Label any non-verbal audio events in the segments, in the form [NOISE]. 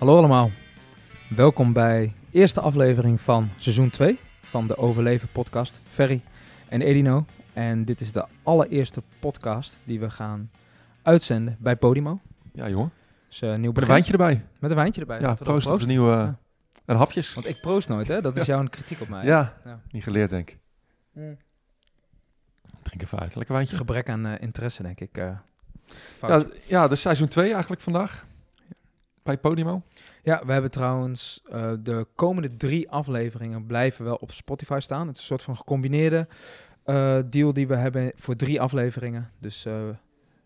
Hallo allemaal. Welkom bij de eerste aflevering van seizoen 2 van de Overleven podcast. Ferry en Edino. En dit is de allereerste podcast die we gaan uitzenden bij Podimo. Ja, jongen. Dus uh, nieuw Met een wijntje erbij. Met een wijntje erbij. Ja, proost op de nieuwe... Ja. En hapjes. Want ik proost nooit, hè? Dat is jouw kritiek op mij. Ja, Ja. niet geleerd denk ik. Mm. Drink even uit. Lekker wijntje. Gebrek aan eh, interesse, denk ik. eh. Ja, ja, de seizoen 2 eigenlijk vandaag. Bij Podimo. Ja, we hebben trouwens eh, de komende drie afleveringen blijven wel op Spotify staan. Het is een soort van gecombineerde eh, deal die we hebben voor drie afleveringen. Dus eh,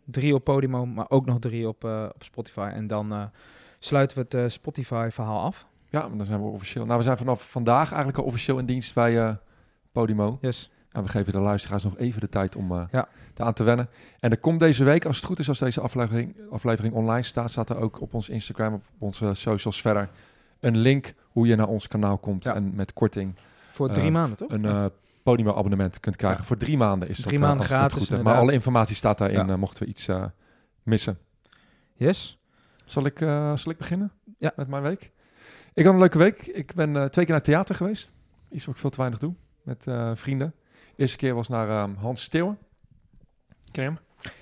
drie op Podimo, maar ook nog drie op, op Spotify. En dan sluiten we het Spotify-verhaal af. Ja, maar dan zijn we officieel. Nou, we zijn vanaf vandaag eigenlijk al officieel in dienst bij Podimo. Yes. En we geven de luisteraars nog even de tijd om eh Ja. aan te wennen. En er komt deze week, als het goed is, als deze aflevering, aflevering online staat, staat er ook op ons Instagram, op onze socials verder, een link hoe je naar ons kanaal komt. Ja. En met korting Voor drie Eh, maanden, toch? een eh Podimo abonnement kunt krijgen. Ja. Voor drie maanden is Drie dat, eh, maanden gratis, goed. Maar alle informatie staat daarin, eh, mochten we iets eh, missen. Yes. Zal ik, eh, zal ik beginnen Ja. met mijn week? Ik had een leuke week. Ik ben eh, twee keer naar theater geweest. Iets wat ik veel te weinig doe met eh, vrienden. Eerste keer was naar eh, Hans Steeuwen. Ken je hem?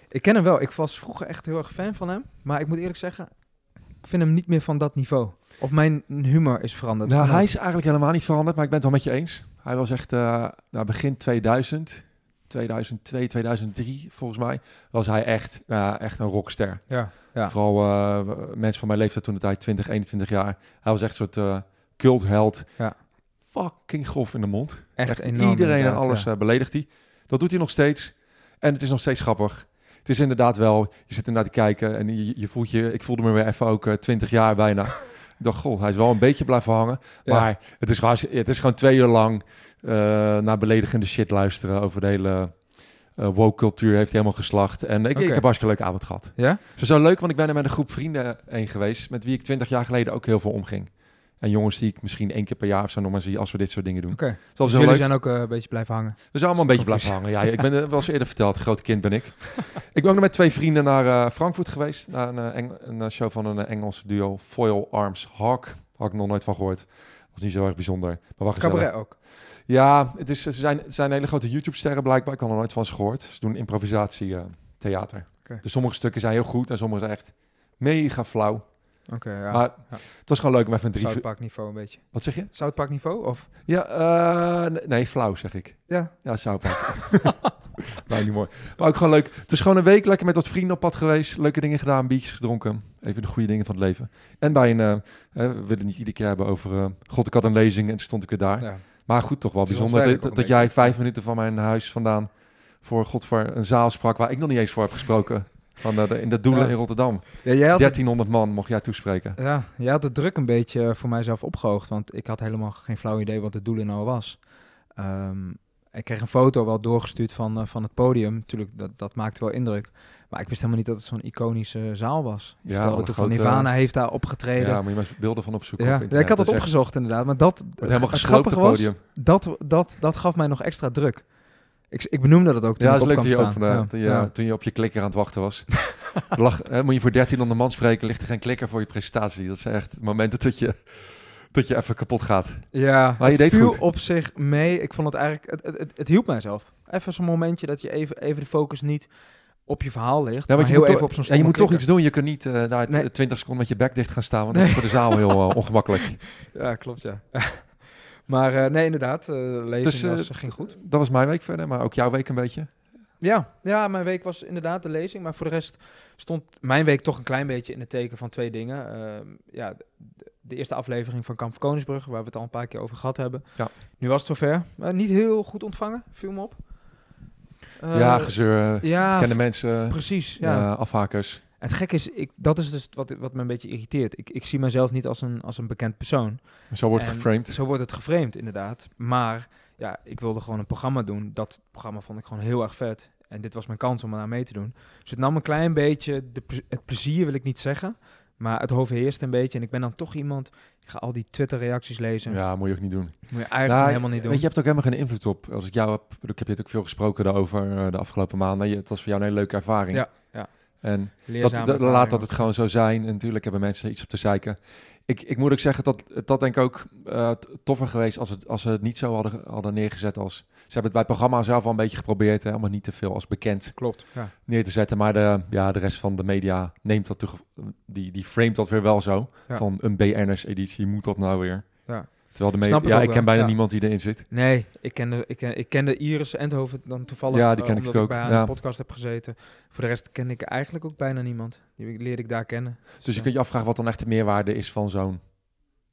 Ik ken hem wel. Ik was vroeger echt heel erg fan van hem. Maar ik moet eerlijk zeggen, ik vind hem niet meer van dat niveau. Of mijn humor is veranderd. Nou, hij is eigenlijk helemaal niet veranderd, maar ik ben het wel met je eens. Hij was echt, eh nou, begin 2000, 2002, 2003 volgens mij, was hij echt, eh, echt een rockster. Ja, ja. Vooral eh, mensen van mijn leeftijd toen de tijd, 20, 21 jaar. Hij was echt een soort eh cultheld. Ja. Fucking grof in de mond. Echt enorm, iedereen en alles ja. eh, beledigt hij. Dat doet hij nog steeds. En het is nog steeds grappig. Het is inderdaad wel, je zit er naar te kijken en je, je voelt je, ik voelde me weer even ook eh, 20 jaar bijna. [LAUGHS] ik dacht, goh, hij is wel een beetje blijven hangen. Ja. Maar het is, gewoon- het is gewoon twee uur lang eh, naar beledigende shit luisteren over de hele woke cultuur heeft hij helemaal geslacht. En ik, Oké. ik heb een hartstikke leuke avond gehad. Ja? Het was zo leuk, want ik ben er met een groep vrienden heen geweest... met wie ik 20 jaar geleden ook heel veel omging. En jongens die ik misschien één keer per jaar of zo nog maar zie... als we dit soort dingen doen. Oké. Was Dus jullie leuk. zijn ook eh, een beetje blijven hangen. We zijn allemaal een beetje blijven hangen. Ja, ik ben eh, wel eens eerder verteld, grote kind ben ik. [LAUGHS] ik ben ook nog met twee vrienden naar eh, Frankfurt geweest. Naar een, Eng- een show van een Engelse duo, Foil Arms Hawk. Had ik nog nooit van gehoord. Was niet zo erg bijzonder. Maar gezellig. Cabaret ook. Ja, het is, ze zijn, het zijn hele grote YouTube-sterren blijkbaar. Ik had er nooit van ze gehoord. Ze doen improvisatie eh, theater. Oké. Dus sommige stukken zijn heel goed en sommige zijn echt mega flauw. Oké, ja. Maar ja. het was gewoon leuk om even een drie... Niveau een beetje. Wat zeg je? South Park niveau? Of? Ja, eh, nee, nee, flauw zeg ik. Ja. Ja, South Park. [LAUGHS] nou, niet mooi. Maar ook gewoon leuk. Het is gewoon een week lekker met wat vrienden op pad geweest. Leuke dingen gedaan, biertjes gedronken. Even de goede dingen van het leven. En bij een, eh, we willen niet iedere keer hebben over... eh, God, ik had een lezing en toen stond ik weer daar. Ja. Maar goed, toch wel bijzonder dat, jij vijf minuten van mijn huis vandaan... voor God voor een zaal sprak waar ik nog niet eens voor heb gesproken. Van de, de- in de Doelen Ja. in Rotterdam. Ja, jij had, het, 1300 man mocht jij toespreken. ja, jij had de druk een beetje eh, voor mijzelf opgehoogd. Want ik had helemaal geen flauw idee wat het doel nou was. Ehm, ik kreeg een foto wel doorgestuurd van, eh, van het podium. Natuurlijk, dat, dat maakte wel indruk. Maar ik wist helemaal niet dat het zo'n iconische zaal was. Je Ja, van Nirvana heeft daar opgetreden. Ja, moet je maar eens beelden van opzoeken ja. op ik had het echt- opgezocht inderdaad. Maar dat, wordt helemaal het gesloopt, het grappige was, podium. dat, dat, dat gaf mij nog extra druk. Ik, ik benoemde dat ook toen Ja, ik dat is op leuk kwam dat je Ja, toen, je, ja. toen je op je klikker aan het wachten was. [LAUGHS] Lag, hè, moet je voor 1300 man spreken, ligt er geen klikker voor je presentatie. Dat zijn echt momenten dat je, dat je even kapot gaat. Ja, Maar je het deed viel goed. op zich mee. Ik vond het eigenlijk, het, het, het, het hielp mijzelf. Even zo'n momentje dat je even, even de focus niet op je verhaal ligt, Ja, maar heel moet, even toch, op zo'n ja, je moet toch iets doen. Je kunt niet eh daar Nee. 20 seconden met je bek dicht gaan staan, want dat is voor de zaal heel eh, ongemakkelijk. [LAUGHS] Ja, klopt ja. Maar eh, nee, inderdaad, eh lezing Dus, eh, was, ging goed. Dat was mijn week verder, maar ook jouw week een beetje. Ja, ja, mijn week was inderdaad de lezing. Maar voor de rest stond mijn week toch een klein beetje in het teken van twee dingen. Ehm, ja, de, eerste aflevering van Kamp Koningsbrug, waar we het al een paar keer over gehad hebben. Ja. Nu was het zover. Niet heel goed ontvangen, viel me op. Ja, gezeur, ja, kende mensen, precies. Ja. ja. afhakers. En het gekke is, ik, dat is dus wat, wat me een beetje irriteert. Ik, ik zie mezelf niet als een, als een bekend persoon. Zo wordt het En geframed. Zo wordt het geframed, inderdaad. Maar ja, ik wilde gewoon een programma doen. Dat programma vond ik gewoon heel erg vet. En dit was mijn kans om eraan mee te doen. Dus het nam een klein beetje, de, het plezier wil ik niet zeggen. Maar het overheerst een beetje. En ik ben dan toch iemand, ik ga al die Twitter-reacties lezen. Ja, moet je ook niet doen. Moet je eigenlijk Nou, helemaal niet doen. Weet je, je hebt ook helemaal geen invloed op. Als ik jou heb, ik heb je ook veel gesproken daarover eh, de afgelopen maanden. Het was voor jou een hele leuke ervaring. Ja. En dat, dat, laat dat het gewoon zo zijn. En natuurlijk hebben mensen iets op te zeiken. ik, ik moet ook zeggen dat dat denk ik ook eh, toffer geweest als, het, als ze het niet zo hadden, hadden neergezet als... Ze hebben het bij het programma zelf al een beetje geprobeerd, hè, het niet te veel als bekend Klopt. Ja. neer te zetten. Maar de, ja, de rest van de media neemt dat die, die framet dat weer wel zo. Ja. Van een BN'ers-editie, moet dat nou weer? Ja. Terwijl de Snap ik ja, ik ken bijna ja. niemand die erin zit. Nee, ik kende, ik, ken, ik kende Iris Endhoven dan toevallig. Ja, die eh, ken ik omdat ook, bij ja. de podcast heb gezeten. Voor de rest ken ik eigenlijk ook bijna niemand. Die leerde ik daar kennen. Dus je eh, kunt je afvragen wat dan echt de meerwaarde is van zo'n...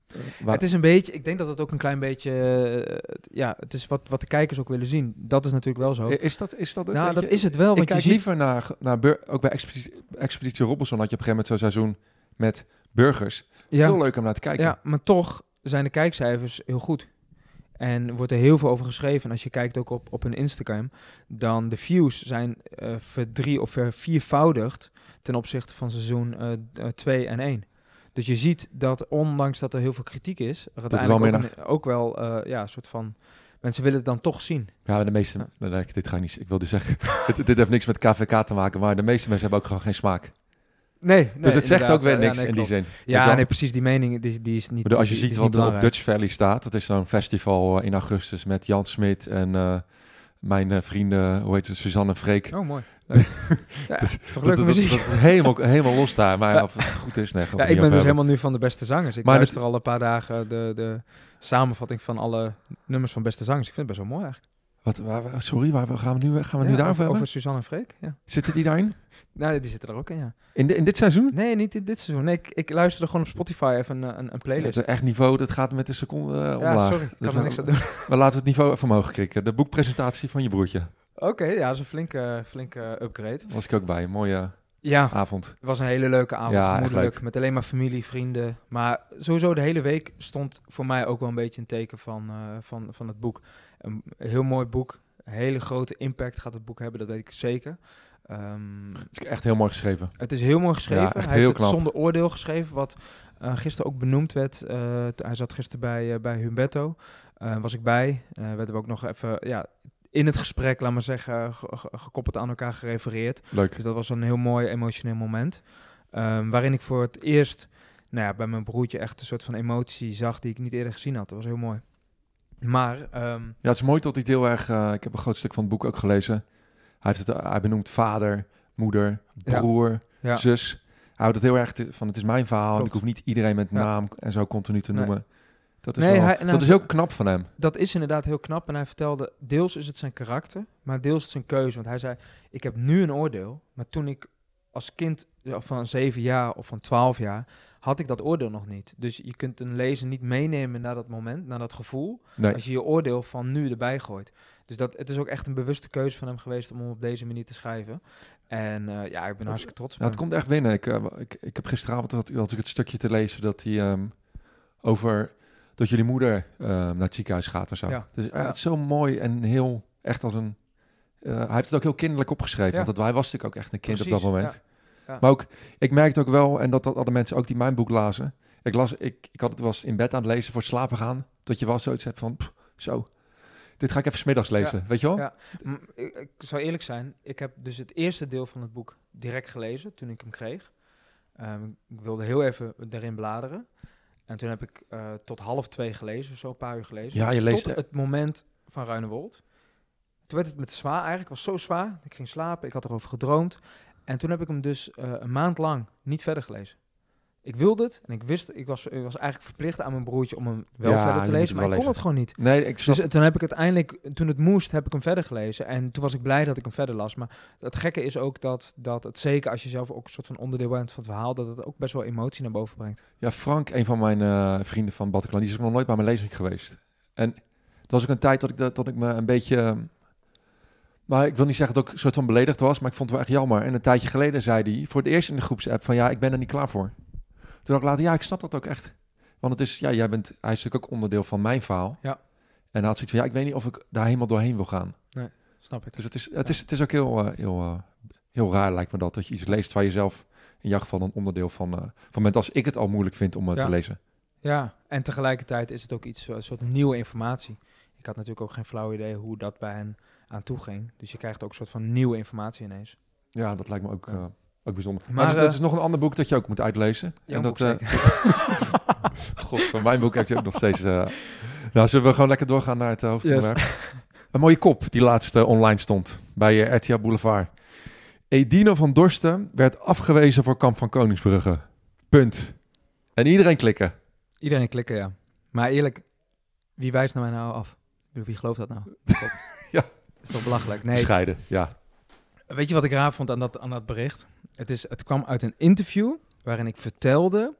eh, waar- Het is een beetje, ik denk dat het ook een klein beetje, eh, ja, het is wat, wat de kijkers ook willen zien. Dat is natuurlijk wel zo. Is dat, is dat het? nou, dat je, is het wel, Ik want je kijk ziet... liever naar, naar bur- ook bij Expeditie, Expeditie Robinson had je op een gegeven moment zo'n seizoen met burgers. Ja, Veel leuker om naar te kijken. ja, maar toch zijn de kijkcijfers heel goed. En wordt er heel veel over geschreven. En als je kijkt ook op, op hun Instagram, dan de views zijn eh verdrie of verviervoudigd ten opzichte van seizoen 2 en 1. Dus je ziet dat ondanks dat er heel veel kritiek is, er wel uiteindelijk meer ook, een- ook wel eh, ja, een soort van... Mensen willen het dan toch zien. Ja, de meeste... Nee, dit ga ik niet... Ik wilde zeggen, [LAUGHS] dit, dit heeft niks met KVK te maken, maar de meeste mensen hebben ook gewoon geen smaak. Nee, dus het zegt ook weer niks in die zin. Ja, nee, precies. Die mening die, die is niet. Bedoel, als je die- ziet wat er op. Dutch Valley staat, dat is zo'n festival eh, in augustus met Jan Smit en eh, mijn eh, vrienden, hoe heet ze, Suzanne en Freek. Oh, mooi. [LAUGHS] Ja, Dus is toch leuke dat- muziek. dat- dat- helemaal, [LAUGHS] helemaal los daar, maar Ja. of het goed is, nee. ja, ik ben dus helemaal nu van de beste zangers. Ik Maar luister al een paar dagen de, de samenvatting van alle nummers van beste zangers. Ik vind het best wel mooi eigenlijk. Wat, waar, sorry, waar, gaan we nu, gaan we nu daarover over, hebben? over Suzanne en Freek. Zitten die daarin? Nou, die zitten er ook in, ja. In, de, in dit seizoen? Nee, niet in dit seizoen. Nee, ik, ik luisterde gewoon op Spotify even een, een, een Het playlist. is echt niveau, dat gaat met de seconde eh, Ja, omlaag. sorry. Ik Dus kan er niks aan doen. [LAUGHS] Maar laten we het niveau even omhoog krikken. De boekpresentatie van je broertje. Oké, ja, dat is een flinke, flinke upgrade. Daar was ik ook bij. Een mooie Ja, avond. Het was een hele leuke avond, Ja, leuk. met alleen maar familie, vrienden. Maar sowieso de hele week stond voor mij ook wel een beetje een teken van, eh, van, van het boek. Een heel mooi boek, hele grote impact gaat het boek hebben, dat weet ik zeker. Ehm, Het is echt heel mooi geschreven. het is heel mooi geschreven. Ja, echt hij heel heeft het zonder oordeel geschreven, wat eh, gisteren ook benoemd werd. Eh, hij zat gisteren bij, eh, bij Humberto, was ik bij. Werden we ook nog even ja, in het gesprek, laat maar zeggen, ge- ge- gekoppeld aan elkaar gerefereerd. Leuk. Dus dat was een heel mooi emotioneel moment. Ehm, waarin ik voor het eerst nou ja, bij mijn broertje echt een soort van emotie zag die ik niet eerder gezien had. Dat was heel mooi. Maar ehm, Ja, het is mooi dat hij het heel erg... ik heb een groot stuk van het boek ook gelezen. Hij, heeft het, hij benoemt vader, moeder, broer, ja, zus. Hij houdt het heel erg te- van het is mijn verhaal. En ik hoef niet iedereen met naam en zo continu te Nee. noemen. Dat is, Nee, wel, hij- dat hij- is heel knap van hem. dat is inderdaad heel knap. En hij vertelde, deels is het zijn karakter, maar deels is het zijn keuze. Want hij zei, ik heb nu een oordeel, maar toen ik als kind van zeven jaar of van twaalf jaar, had ik dat oordeel nog niet. Dus je kunt een lezer niet meenemen naar dat moment, naar dat gevoel. Nee. Als je je oordeel van nu erbij gooit. Dus dat, het is ook echt een bewuste keuze van hem geweest om hem op deze manier te schrijven. En eh, ja, ik ben hartstikke trots op Ja, het komt echt binnen. Ik, eh, ik, ik heb gisteravond had, had ik het stukje te lezen dat hij ehm, over dat jullie moeder ehm, naar het ziekenhuis gaat en zo. Ja. Dus ja, Ja. het is zo mooi en heel echt als een. eh, hij heeft het ook heel kinderlijk opgeschreven, Ja. want dat, hij was natuurlijk ook echt een kind op dat moment. Maar ook, ik merkte ook wel, en dat, dat hadden mensen ook die mijn boek lazen. Ik las, ik, ik had het was in bed aan het lezen voor het slapen gaan, dat je wel zoiets hebt van, pff, zo, dit ga ik even smiddags lezen, weet je wel? Ja. Ik, ik zou eerlijk zijn, ik heb dus het eerste deel van het boek direct gelezen toen ik hem kreeg. Ehm, ik wilde heel even erin bladeren. En toen heb ik eh, tot half twee gelezen, zo een paar uur gelezen. Ja, je leest Tot het moment van Ruinewold. Toen werd het met zwaar eigenlijk, was zo zwaar. Ik ging slapen, ik had erover gedroomd. En toen heb ik hem dus eh, een maand lang niet verder gelezen. Ik wilde het en ik wist, ik was, ik was eigenlijk verplicht aan mijn broertje om hem wel Ja, verder te lezen, maar ik kon het gewoon niet. Nee, ik snap, Dus toen heb ik uiteindelijk, toen het moest, heb ik hem verder gelezen. En toen was ik blij dat ik hem verder las. Maar het gekke is ook dat, dat het zeker als je zelf ook een soort van onderdeel bent van het verhaal, dat het ook best wel emotie naar boven brengt. Ja, Frank, een van mijn eh, vrienden van Bataclan, die is ook nog nooit bij mijn lezing geweest. En dat was ook een tijd dat ik, dat, dat ik me een beetje... eh, Maar ik wil niet zeggen dat ik een soort van beledigd was, maar ik vond het wel echt jammer. En een tijdje geleden zei hij voor het eerst in de groepsapp van ja, ik ben er niet klaar voor. Ik later, ja, ik snap dat ook echt. Want het is, ja, jij bent, hij is natuurlijk ook onderdeel van mijn verhaal. Ja. En hij had zoiets van, ja, ik weet niet of ik daar helemaal doorheen wil gaan. Snap ik. Dus het is, het is, het is ook heel, eh, heel, eh, heel raar, lijkt me dat, dat je iets leest waar je zelf in jouw geval een onderdeel van, eh, van bent als ik het al moeilijk vind om Ja. te lezen. Ja, en tegelijkertijd is het ook iets, een soort nieuwe informatie. Ik had natuurlijk ook geen flauw idee hoe dat bij hen aan toe ging. Dus je krijgt ook een soort van nieuwe informatie ineens. Ja, dat lijkt me ook, Ja. Ook bijzonder. Maar, Maar, dat, eh, is nog een ander boek dat je ook moet uitlezen. En dat, eh. [LAUGHS] God, van mijn boek heb je ook nog steeds... eh nou, zullen we gewoon lekker doorgaan naar het hoofdonderwerp? [LAUGHS] Een mooie kop die laatst eh, online stond bij RTL Boulevard. Edino van Dorsten werd afgewezen voor Kamp van Koningsbrugge. Punt. En iedereen klikken. Iedereen klikken, ja. Maar eerlijk, wie wijst nou mij nou af? Ik bedoel, wie gelooft dat nou? [LAUGHS] Ja. Dat is toch belachelijk? Nee, Scheiden, ja. Weet je wat ik raar vond aan dat, aan dat bericht? Het, is, het kwam uit een interview waarin ik vertelde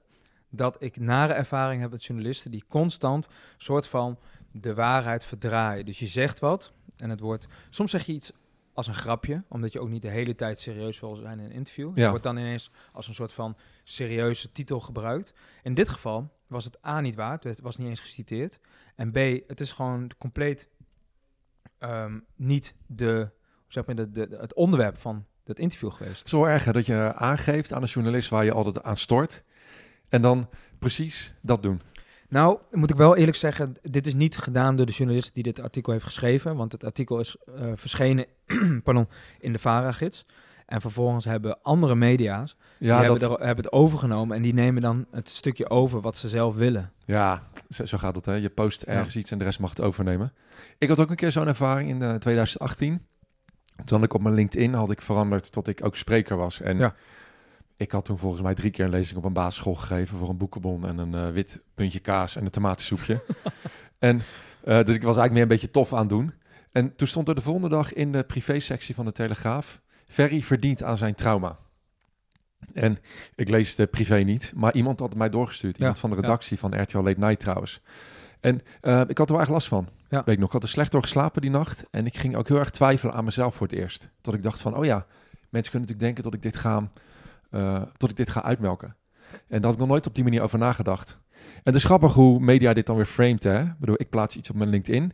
dat ik nare ervaring heb met journalisten die constant soort van de waarheid verdraaien. Dus je zegt wat en het wordt... Soms zeg je iets als een grapje, omdat je ook niet de hele tijd serieus wil zijn in een interview. Het Ja. wordt dan ineens als een soort van serieuze titel gebruikt. In dit geval was het A niet waar, het was niet eens geciteerd. En B, het is gewoon compleet ehm, niet de, zeg maar, de, de, het onderwerp van dat interview geweest. zo erg hè, dat je aangeeft aan een journalist waar je altijd aan stort. En dan precies dat doen. Nou, moet ik wel eerlijk zeggen, dit is niet gedaan door de journalist die dit artikel heeft geschreven, want het artikel is eh, verschenen [CLEARS THROAT] pardon, in de VARA-gids. En vervolgens hebben andere media's, Ja, die dat, hebben, er, hebben het overgenomen en die nemen dan het stukje over wat ze zelf willen. ja zo, zo gaat het. Hè. Je post Ja. ergens iets en de rest mag het overnemen. Ik had ook een keer zo'n ervaring in eh, 2018. Toen had ik op mijn LinkedIn had ik veranderd tot ik ook spreker was. En Ja. ik had toen volgens mij drie keer een lezing op een basisschool gegeven voor een boekenbon en een eh, wit puntje kaas en een tomatensoepje. [LAUGHS] en eh, dus ik was eigenlijk meer een beetje tof aan het doen. En toen stond er de volgende dag in de privésectie van de Telegraaf... Ferry verdient aan zijn trauma. En ik lees de privé niet, maar iemand had het mij doorgestuurd. Iemand Ja, van de ja. redactie van RTL Late Night trouwens. En eh, ik had er wel echt last van. Ja. Weet ik nog, ik had er slecht door geslapen die nacht. En ik ging ook heel erg twijfelen aan mezelf voor het eerst. Tot ik dacht van, oh ja, mensen kunnen natuurlijk denken dat ik dit ga, eh, tot ik dit ga uitmelken. En daar had ik nog nooit op die manier over nagedacht. En het is grappig hoe media dit dan weer framed. Hè? Ik bedoel, ik plaats iets op mijn LinkedIn.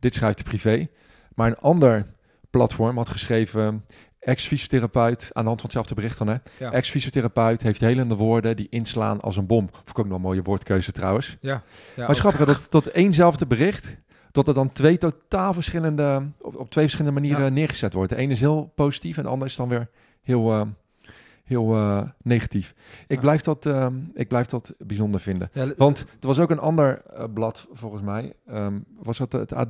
Dit schrijft de privé. Maar een ander platform had geschreven... Ex-fysiotherapeut, aan de hand van hetzelfde bericht dan, hè? Ja. Ex-fysiotherapeut heeft helende woorden die inslaan als een bom. Vond ik ook nog een mooie woordkeuze trouwens. Ja, ja maar het is grappig hè, dat tot éénzelfde bericht, dat er dan twee totaal verschillende, op, op twee verschillende manieren Ja. neergezet wordt. De ene is heel positief en de andere is dan weer heel, eh, heel eh, negatief. Ik, Ja. blijf dat, eh, ik blijf dat bijzonder vinden. Ja, Want er was ook een ander eh, blad, volgens mij, ehm, was dat het AD?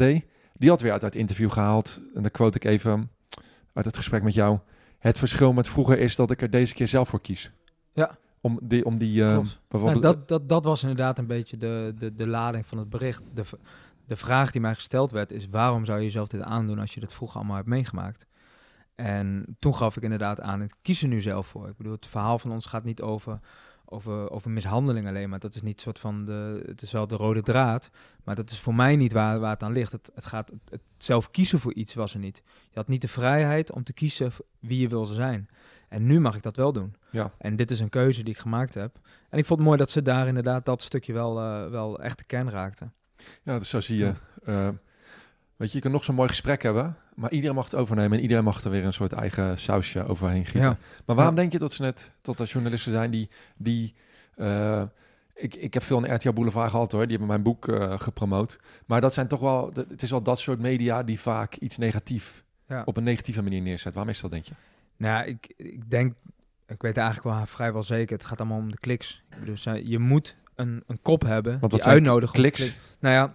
Die had weer uit het interview gehaald, en dan quote ik even uit het gesprek met jou. Het verschil met vroeger is dat ik er deze keer zelf voor kies. Ja. Om die, om die eh, Klopt. Nou, bijvoorbeeld... dat, dat, dat was inderdaad een beetje de, de, de lading van het bericht. De, de vraag die mij gesteld werd is: waarom zou je jezelf dit aandoen als je dit vroeger allemaal hebt meegemaakt? En toen gaf ik inderdaad aan: kies er nu zelf voor. Ik bedoel, het verhaal van ons gaat niet over, over, over mishandeling alleen, maar dat is niet soort van de. Het is wel de rode draad, maar dat is voor mij niet waar, waar het aan ligt. Het, het gaat het, het zelf kiezen voor iets was er niet. Je had niet de vrijheid om te kiezen wie je wil zijn. En nu mag ik dat wel doen. Ja. En dit is een keuze die ik gemaakt heb. En ik vond het mooi dat ze daar inderdaad dat stukje wel, eh, wel echt de kern raakten. Ja, dus zo zie je. eh, weet je, je kan nog zo'n mooi gesprek hebben, maar iedereen mag het overnemen en iedereen mag er weer een soort eigen sausje overheen gieten. Ja. Maar waarom Ja. denk je dat ze net, dat er journalisten zijn die, die eh, ik, ik heb veel in RTL Boulevard gehad hoor, die hebben mijn boek eh, gepromoot. Maar dat zijn toch wel, het is wel dat soort media die vaak iets negatief, Ja. op een negatieve manier neerzet. Waarom is dat denk je? Nou, ik, ik denk, ik weet eigenlijk wel vrijwel zeker, het gaat allemaal om de kliks. Ze- je moet een, een kop hebben Want wat die uitnodigen. te Kliks, klikken. Nou ja,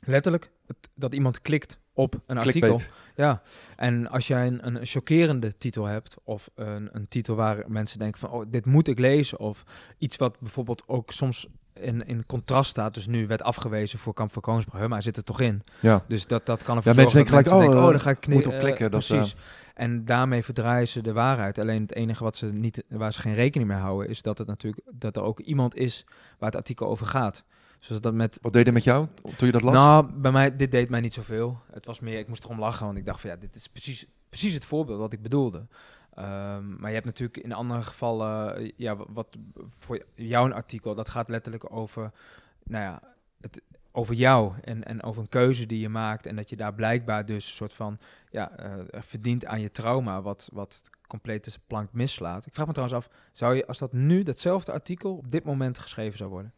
letterlijk, het- dat iemand klikt op een artikel. Ja, en als jij een, een chockerende titel hebt, of een, een titel waar mensen denken van, oh, dit moet ik lezen, of iets wat bijvoorbeeld ook soms in, in contrast staat, dus nu werd afgewezen voor Kamp van Koningsbrug, maar hij zit er toch in. Ja. Dus dat, dat kan ervoor Ja, mensen denken gelijk, mensen oh, denken, oh, daar ga ik kni- moet op eh, klikken, dat, precies. En daarmee verdraaien ze de waarheid. Alleen het enige wat ze niet, waar ze geen rekening mee houden, is dat het natuurlijk dat er ook iemand is waar het artikel over gaat. Zoals dat met Wat deed het met jou toen je dat las? nou, bij mij, dit deed mij niet zoveel. Het was meer, ik moest erom lachen, want ik dacht van ja, dit is precies, precies het voorbeeld wat ik bedoelde. Ehm, maar je hebt natuurlijk in andere gevallen, eh, ja, wa- wat voor jou een artikel, dat gaat letterlijk over, nou ja, het, over jou en, en over een keuze die je maakt. En dat je daar blijkbaar dus een soort van, ja, eh, verdient aan je trauma, wat, wat compleet de plank mislaat. Ik vraag me trouwens af, zou je, als dat nu, datzelfde artikel, op dit moment geschreven zou worden,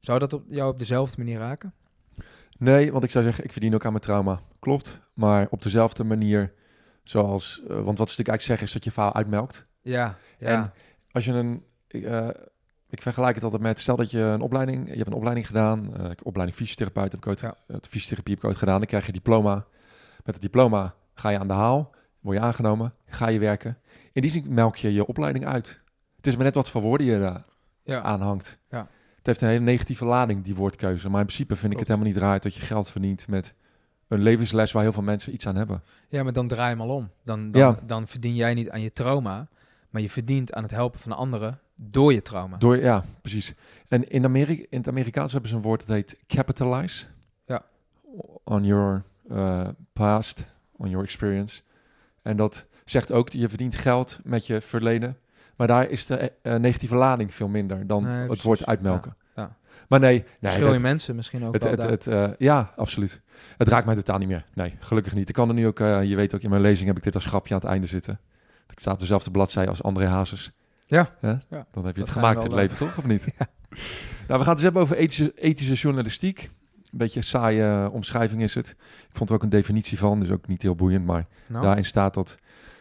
zou dat op jou op dezelfde manier raken? Nee, want ik zou zeggen, ik verdien ook aan mijn trauma. Klopt. Maar op dezelfde manier Zoals, eh, want wat ze natuurlijk eigenlijk zeggen is dat je verhaal uitmelkt. Ja, ja. En als je een, ik, eh, ik vergelijk het altijd met, stel dat je een opleiding, je hebt een opleiding gedaan, eh, ik- opleiding fysiotherapeut heb ik ooit, Ja. fysiotherapie heb ik ooit gedaan, dan krijg je diploma. Met het diploma ga je aan de haal, word je aangenomen, ga je werken. In die zin melk je je opleiding uit. Het is maar net wat voor woorden je daar ja. aanhangt. Ja. Het heeft een hele negatieve lading, die woordkeuze. Maar in principe vind ik het helemaal niet raar dat je geld verdient met een levensles waar heel veel mensen iets aan hebben. ja, maar dan draai je hem al om. Dan, dan, Ja. dan verdien jij niet aan je trauma, maar je verdient aan het helpen van anderen door je trauma. Door, ja, precies. En in, Amerika, in het Amerikaans hebben ze een woord dat heet capitalize. Ja. On your uh, past, on your experience. En dat zegt ook, dat je verdient geld met je verleden. Maar daar is de eh, negatieve lading veel minder dan Nee, het woord uitmelken. Ja. Maar nee, nee in mensen misschien ook het, wel het, eh, ja, absoluut. Het raakt mij totaal niet meer. Nee, gelukkig niet. Ik kan er nu ook, eh, je weet ook, in mijn lezing heb ik dit als grapje aan het einde zitten. Ik sta op dezelfde bladzij als André Hazes. Ja. Ja. Dan heb je het gemaakt in het eh, leven, toch? Of niet? [LAUGHS] Nou, we gaan het eens hebben over ethische, ethische journalistiek. Een beetje een saaie omschrijving is het. Ik vond er ook een definitie van, dus ook niet heel boeiend. Maar Nou, daarin staat dat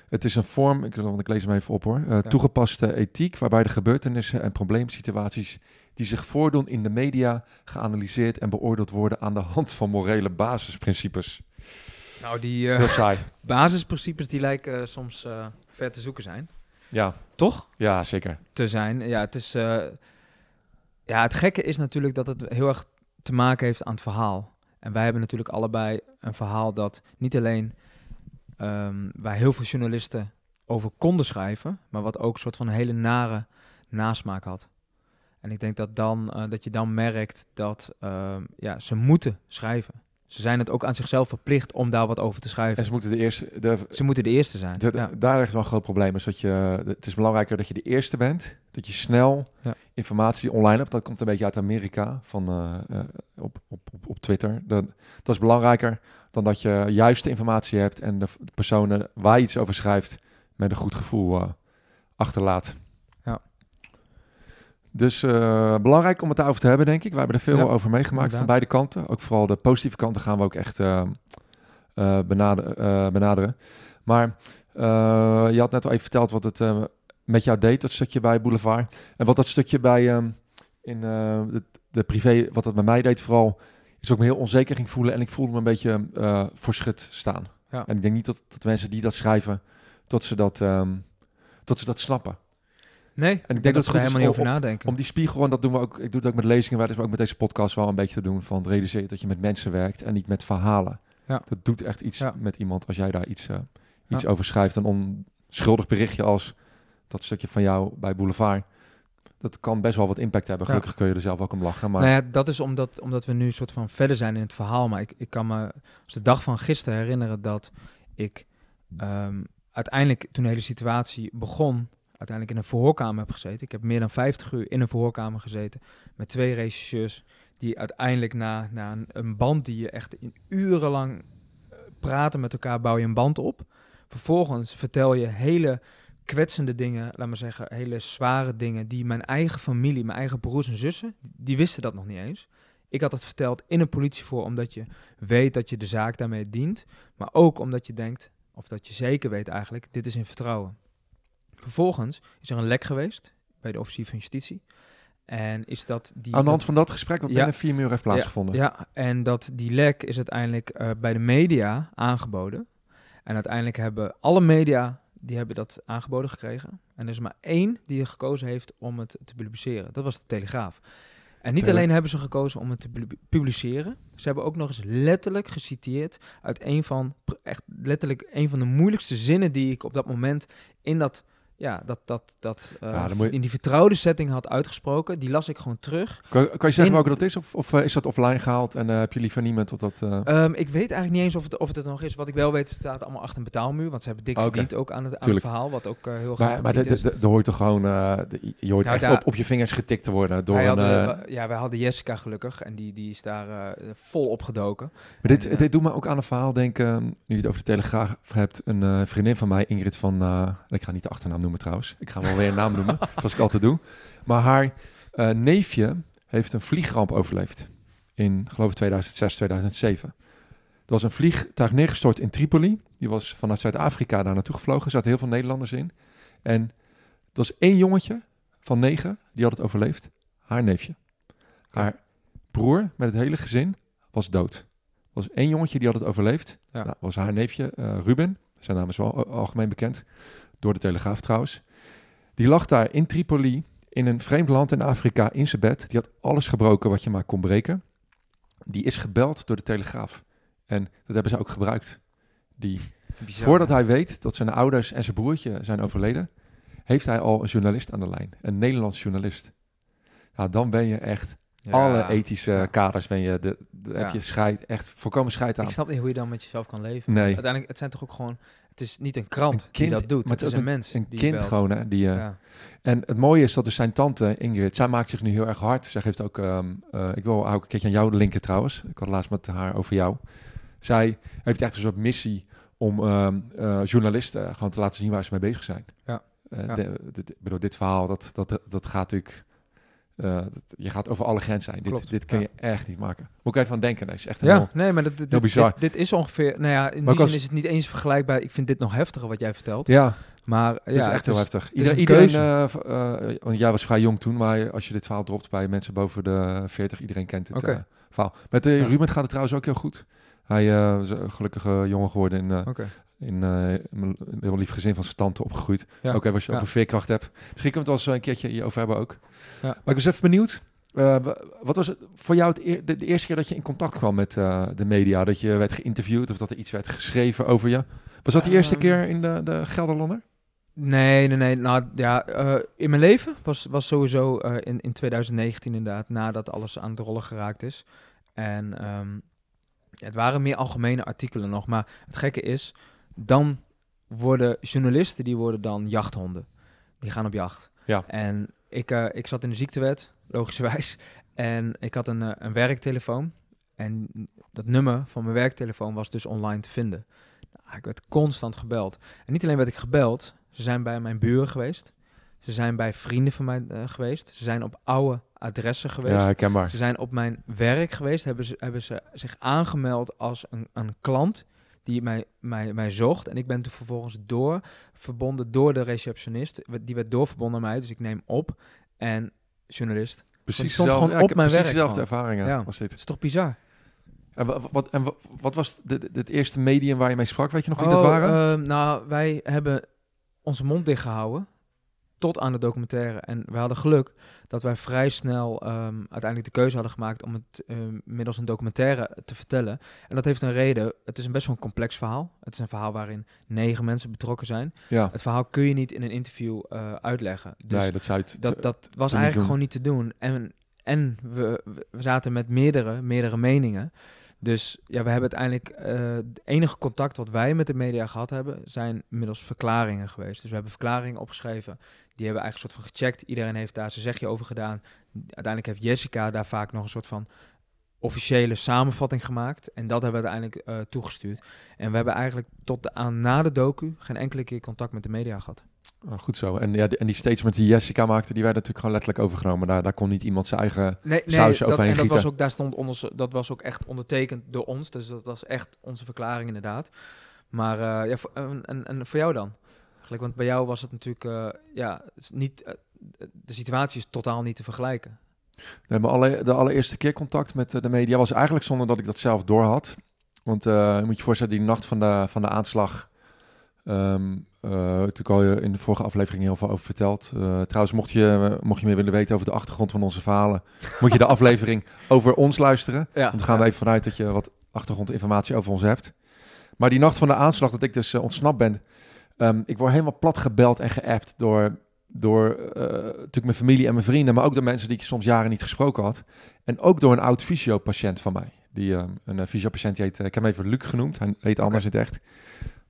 het is een vorm, ik, want ik lees hem even op hoor, toegepaste ethiek waarbij de gebeurtenissen en probleemsituaties die zich voordoen in de media geanalyseerd en beoordeeld worden aan de hand van morele basisprincipes. nou, die Heel saai. [LAUGHS] basisprincipes die lijken eh, soms eh, ver te zoeken zijn. Ja, Toch? ja, zeker. Te zijn. Ja, het is... ja, het gekke is natuurlijk dat het heel erg te maken heeft aan het verhaal. En wij hebben natuurlijk allebei een verhaal dat niet alleen ehm, waar heel veel journalisten over konden schrijven, maar wat ook een soort van hele nare nasmaak had. En ik denk dat, dan, eh, dat je dan merkt dat ehm, ja, ze moeten schrijven. Ze zijn het ook aan zichzelf verplicht om daar wat over te schrijven. En ze moeten de eerste, de, Ze moeten de eerste zijn. de- ja. daar ligt wel een groot probleem. Is dat je, het is belangrijker dat je de eerste bent, dat je snel Ja. informatie online hebt. Dat komt een beetje uit Amerika, van, eh, eh, op, op, op, op Twitter. Dat, dat is belangrijker dan dat je juiste informatie hebt en de, de personen waar je iets over schrijft met een goed gevoel achterlaat. Dus eh, belangrijk om het daarover te hebben, denk ik. We hebben er veel Ja, over meegemaakt inderdaad. van beide kanten. Ook vooral de positieve kanten gaan we ook echt eh, eh, benader- benaderen. Maar je had net al even verteld wat het met jou deed, dat stukje bij Boulevard. En wat dat stukje bij ehm, in de, de privé, wat dat bij mij deed vooral, is ook me heel onzeker ging voelen. En ik voelde me een beetje voor schut staan. Ja. En ik denk niet dat, dat mensen die dat schrijven, tot ze dat, ehm, tot ze dat snappen. Nee, ik denk dat dat er helemaal niet om- over nadenken. Om die spiegel, en dat doen we ook, ik doe het ook met lezingen, maar dat is ook met deze podcast wel een beetje te doen, van realiseer dat je met mensen werkt en niet met verhalen. Ja. Dat doet echt iets Ja. met iemand als jij daar iets, eh, iets Ja. over schrijft. Een onschuldig berichtje als dat stukje van jou bij Boulevard. Dat kan best wel wat impact hebben. Gelukkig kun je er zelf ook om lachen. Maar Nou ja, dat is omdat, omdat we nu soort van verder zijn in het verhaal. Maar ik, ik kan me als de dag van gisteren herinneren dat ik ehm, uiteindelijk, toen de hele situatie begon, uiteindelijk in een verhoorkamer heb gezeten. Ik heb meer dan 50 uur in een verhoorkamer gezeten met twee regisseurs die uiteindelijk na, na een, band die je echt in urenlang eh, praten met elkaar, bouw je een band op. Vervolgens vertel je hele kwetsende dingen, laat maar zeggen, hele zware dingen die mijn eigen familie, mijn eigen broers en zussen, die wisten dat nog niet eens. Ik had het verteld in een politievoor omdat je weet dat je de zaak daarmee dient, maar ook omdat je denkt, of dat je zeker weet eigenlijk, dit is in vertrouwen. Vervolgens is er een lek geweest bij de officier van justitie. En is dat die... aan de hand van dat gesprek, wat Ja. binnen vier uur heeft plaatsgevonden. Ja, en dat die lek is uiteindelijk eh, bij de media aangeboden. En uiteindelijk hebben alle media die hebben dat aangeboden gekregen. En er is maar één die er gekozen heeft om het te publiceren. Dat was de Telegraaf. En niet alleen hebben ze gekozen om het te pub- publiceren, ze hebben ook nog eens letterlijk geciteerd uit een van, echt letterlijk een van de moeilijkste zinnen die ik op dat moment in dat, ja, dat, dat, dat, eh, Ja, je- in die vertrouwde setting had uitgesproken. Die las ik gewoon terug. Kan, kan je zeggen In- welke dat is? Of, of eh, is dat offline gehaald en eh, heb je liever niemand tot dat... eh, Ehm, ik weet eigenlijk niet eens of het, of het er nog is. Wat ik wel weet, het staat allemaal achter een betaalmuur. Want ze hebben dik Oké. verdiend ook aan het, aan het verhaal. Wat ook heel maar graag maar er hoort toch gewoon... de- je hoort Nou, echt daar- op, op je vingers getikt te worden door een... hadden, ja, wij hadden Jessica gelukkig. En die, die is daar vol opgedoken. Maar dit, En, dit doet me ook aan een verhaal denken, nu je het over de Telegraaf hebt. Een vriendin van mij, Ingrid van, ik ga niet de achternaam noemen trouwens. Ik ga wel weer een naam noemen, [LAUGHS] zoals ik altijd doe. Maar haar eh, neefje heeft een vliegramp overleefd in, geloof ik, 2006, 2007. was een vliegtuig neergestort in Tripoli. Die was vanuit Zuid-Afrika daar naartoe gevlogen. Er zaten heel veel Nederlanders in. En er was één jongetje van negen, die had het overleefd. Haar neefje. Haar broer met het hele gezin was dood. Er was één jongetje die had het overleefd. Ja. Dat was haar neefje uh, Ruben. Zijn naam is wel algemeen bekend. Door de Telegraaf trouwens. Die lag daar in Tripoli, in een vreemd land in Afrika, in zijn bed. Die had alles gebroken wat je maar kon breken. Die is gebeld door de Telegraaf. En dat hebben ze ook gebruikt. Die, voordat hij weet dat zijn ouders en zijn broertje zijn overleden, heeft hij al een journalist aan de lijn. Een Nederlands journalist. Ja, dan ben je echt Ja. alle ethische kaders ben je, de, de- heb je scheid, echt volkomen scheid aan. Ik snap niet hoe je dan met jezelf kan leven. Nee. Uiteindelijk, het zijn toch ook gewoon... Het is niet een krant Een kind, die dat doet. maar het het is een mens Een die kind belt. gewoon, hè. Die, eh, Ja. En het mooie is dat dus zijn tante Ingrid, zij maakt zich nu heel erg hard. Zij geeft ook, ehm, eh, ik wil ook een keertje aan jou linken trouwens. Ik had laatst met haar over jou. Zij heeft echt een soort missie om ehm, eh, journalisten gewoon te laten zien waar ze mee bezig zijn. Ja. Ja. de- bedoel, dit verhaal, dat, dat, dat gaat natuurlijk... eh, dat- je gaat over alle grenzen zijn. Dit, Klopt, dit kun ja. je echt niet maken. Moet ik even aan denken. Nee, is echt Ja, heel- nee, maar dat, dit, heel bizar. dit, dit is ongeveer... Nou ja, in Maar die zin is het niet eens vergelijkbaar. Ik vind dit nog heftiger wat jij vertelt. Ja, Maar dat ja, is echt het heel is- heftig. Ieder- iedereen, want jij was vrij jong toen, maar als je dit verhaal dropt bij mensen boven de 40, iedereen kent het verhaal. Met uh. Ruben gaat het trouwens ook heel goed. Hij eh, is een gelukkige jongen geworden in, Oké. in een heel lief gezin van zijn tante opgegroeid. Ja. Ook even als je Ja. over veerkracht hebt. Misschien kunnen we het wel eens een keertje hierover hebben ook. Ja. Maar ik was even benieuwd. eh, wa- wat was het voor jou het de, de eerste keer dat je in contact kwam met de media? Dat je werd geïnterviewd of dat er iets werd geschreven over je? Was dat de eerste Ehm, keer in de, de Gelderlander? Nee, nee, nee. Nou ja, in mijn leven was, was sowieso in, in 2019 inderdaad, nadat alles aan het rollen geraakt is. En ehm, ja, het waren meer algemene artikelen nog. Maar het gekke is, dan worden journalisten, die worden dan jachthonden. Die gaan op jacht. Ja. En ik, eh, ik zat in de ziektewet, logischerwijs. En ik had een, eh, een werktelefoon. En dat nummer van mijn werktelefoon was dus online te vinden. Nou, ik werd constant gebeld. En niet alleen werd ik gebeld, ze zijn bij mijn buren geweest. Ze zijn bij vrienden van mij eh, geweest. Ze zijn op oude adressen geweest. Ja. Ze zijn op mijn werk geweest. Hebben ze, hebben ze zich aangemeld als een, een klant die mij, mij, mij zocht. En ik ben toen vervolgens door, verbonden door de receptionist. Die werd doorverbonden naar mij, dus ik neem op. En journalist. Precies stond dezelfde- gewoon ja, op mijn precies werk dezelfde ervaringen Ja. was dit. Dat is toch bizar? En, wa- wat, en wa- wat was het eerste medium waar je mee sprak? Weet je nog wie Oh, dat waren? ehm, nou, wij hebben onze mond dicht gehouden tot aan de documentaire. En we hadden geluk dat wij vrij snel ehm, uiteindelijk de keuze hadden gemaakt om het ehm, middels een documentaire te vertellen. En dat heeft een reden. Het is een best wel een complex verhaal. Het is een verhaal waarin negen mensen betrokken zijn. ja, Het verhaal kun je niet in een interview eh, uitleggen. Dus nee, dat zou het... dat, dat was eigenlijk gewoon niet te doen. En, en we, we zaten met meerdere, meerdere meningen. Dus ja, we hebben uiteindelijk... eh het enige contact wat wij met de media gehad hebben... zijn middels verklaringen geweest. Dus we hebben verklaringen opgeschreven. Die hebben we eigenlijk een soort van gecheckt. Iedereen heeft daar zijn zegje over gedaan. Uiteindelijk heeft Jessica daar vaak nog een soort van officiële samenvatting gemaakt. En dat hebben we uiteindelijk eh, toegestuurd. En we hebben eigenlijk tot aan na de docu... geen enkele keer contact met de media gehad. Oh, goed zo. En, ja, die- en die die Jessica maakte, die werden natuurlijk gewoon letterlijk overgenomen. Daar, daar kon niet iemand zijn eigen... Nee, nee saus dat, overheen en dat was ook, daar stond dat was ook echt ondertekend door ons. Dus dat was echt onze verklaring inderdaad. Maar eh, ja, voor, en, en, en voor jou dan? Eigenlijk, want bij jou was het natuurlijk, eh, ja, niet, eh, de situatie is totaal niet te vergelijken. Nee, maar alle, de allereerste keer contact met de media was eigenlijk zonder dat ik dat zelf door had. Want je moet je voorstellen, die nacht van de, van de aanslag... ehm eh, natuurlijk al je in de vorige aflevering heel veel over verteld. Eh, trouwens, mocht je, mocht je meer willen weten over de achtergrond van onze verhalen... [LAUGHS] moet je de aflevering over ons luisteren. Ja, Want we gaan er even vanuit dat je wat achtergrondinformatie over ons hebt. Maar die nacht van de aanslag, dat ik dus eh, ontsnapt ben... ehm, ik word helemaal plat gebeld en geappt door, door eh, natuurlijk mijn familie en mijn vrienden... maar ook door mensen die ik soms jaren niet gesproken had. En ook door een oud fysiopatiënt van mij. Die, ehm, een uh, fysiopatiënt, die heet, ik heb hem even Luc genoemd. Hij heet anders in het echt.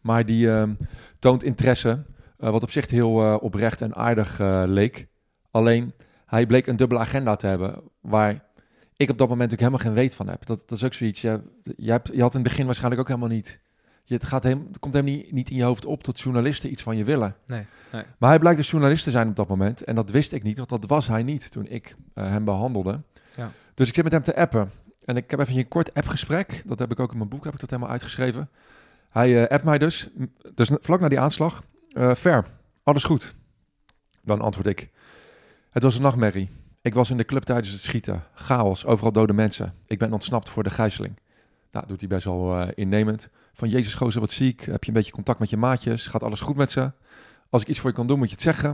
Maar die ehm, toont interesse, eh, wat op zich heel eh, oprecht en aardig eh, leek. Alleen, hij bleek een dubbele agenda te hebben... waar ik op dat moment natuurlijk helemaal geen weet van heb. Dat, dat is ook zoiets. Je, je, hebt, je had in het begin waarschijnlijk ook helemaal niet. Je, het, gaat hem, het komt helemaal niet, niet in je hoofd op dat journalisten iets van je willen. Nee, nee. Maar hij blijkt dus journalist te zijn op dat moment. En dat wist ik niet, want dat was hij niet toen ik hem behandelde. Ja. Dus ik zit met hem te appen. En ik heb even een kort appgesprek. Dat heb ik ook in mijn boek, heb ik dat helemaal uitgeschreven. Hij uh, appt mij dus, dus vlak na die aanslag. Ver, alles goed? Dan antwoord ik. Het was een nachtmerrie. Ik was in de club tijdens het schieten. Chaos, overal dode mensen. Ik ben ontsnapt voor de gijzeling. Nou, doet hij best wel uh, innemend. Van Jezus gozer, wat ziek. Heb je een beetje contact met je maatjes? Gaat alles goed met ze? Als ik iets voor je kan doen, moet je het zeggen.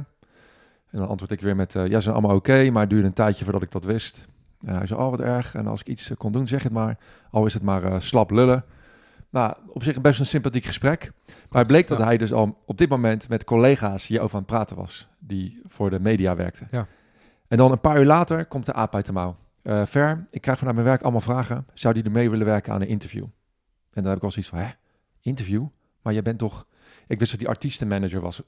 En dan antwoord ik weer met, ja, ze zijn allemaal oké, maar het duurde een tijdje voordat ik dat wist. Hij zei, oh, wat erg. En als ik iets kon doen, zeg het maar. Al is het maar slap lullen. Nou, op zich best een sympathiek gesprek. Maar het bleek dat hij dus al op dit moment met collega's hierover aan het praten was. Die voor de media werkten. Ja. En dan een paar uur later komt de aap uit de mouw. Uh, Ver, ik krijg vanuit mijn werk allemaal vragen. Zou die er mee willen werken aan een interview? En dan heb ik al zoiets van, hè, interview? Maar jij bent toch... Ik wist dat die artiestenmanager was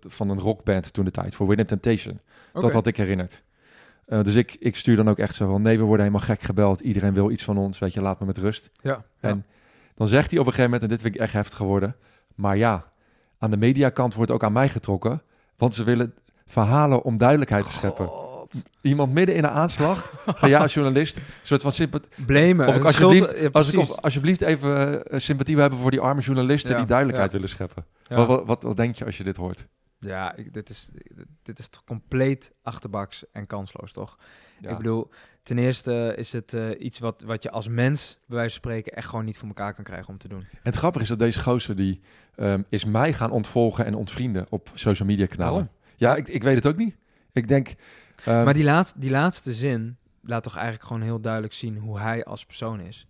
van een rockband toen de tijd, voor Winner Temptation. Okay. Dat had ik herinnerd. Uh, dus ik, ik stuur dan ook echt zo van, nee, we worden helemaal gek gebeld. Iedereen wil iets van ons, weet je, laat me met rust. Ja, en ja. Dan zegt hij op een gegeven moment, en dit vind ik echt heftig geworden. Maar ja, aan de mediakant wordt ook aan mij getrokken. Want ze willen verhalen om duidelijkheid te scheppen. God. Iemand midden in een aanslag van ja, als journalist, een soort van sympathie. Blamen. Of ik alsjeblieft, schuld- ja, als ik of alsjeblieft even eh, sympathie wil hebben voor die arme journalisten Ja, die duidelijkheid ja. willen scheppen. Ja. Wat, wat, wat, wat denk je als je dit hoort? Ja, ik, dit, is, dit is toch compleet achterbaks en kansloos, toch? Ja. Ik bedoel, ten eerste is het eh, iets wat, wat je als mens, bij wijze van spreken, echt gewoon niet voor elkaar kan krijgen om te doen. En het grappige is dat deze gozer die ehm, is mij gaan ontvolgen en ontvrienden op social media kanalen. Ja, ik, ik weet het ook niet. Ik denk, ehm, maar die, laat, die laatste zin laat toch eigenlijk gewoon heel duidelijk zien hoe hij als persoon is.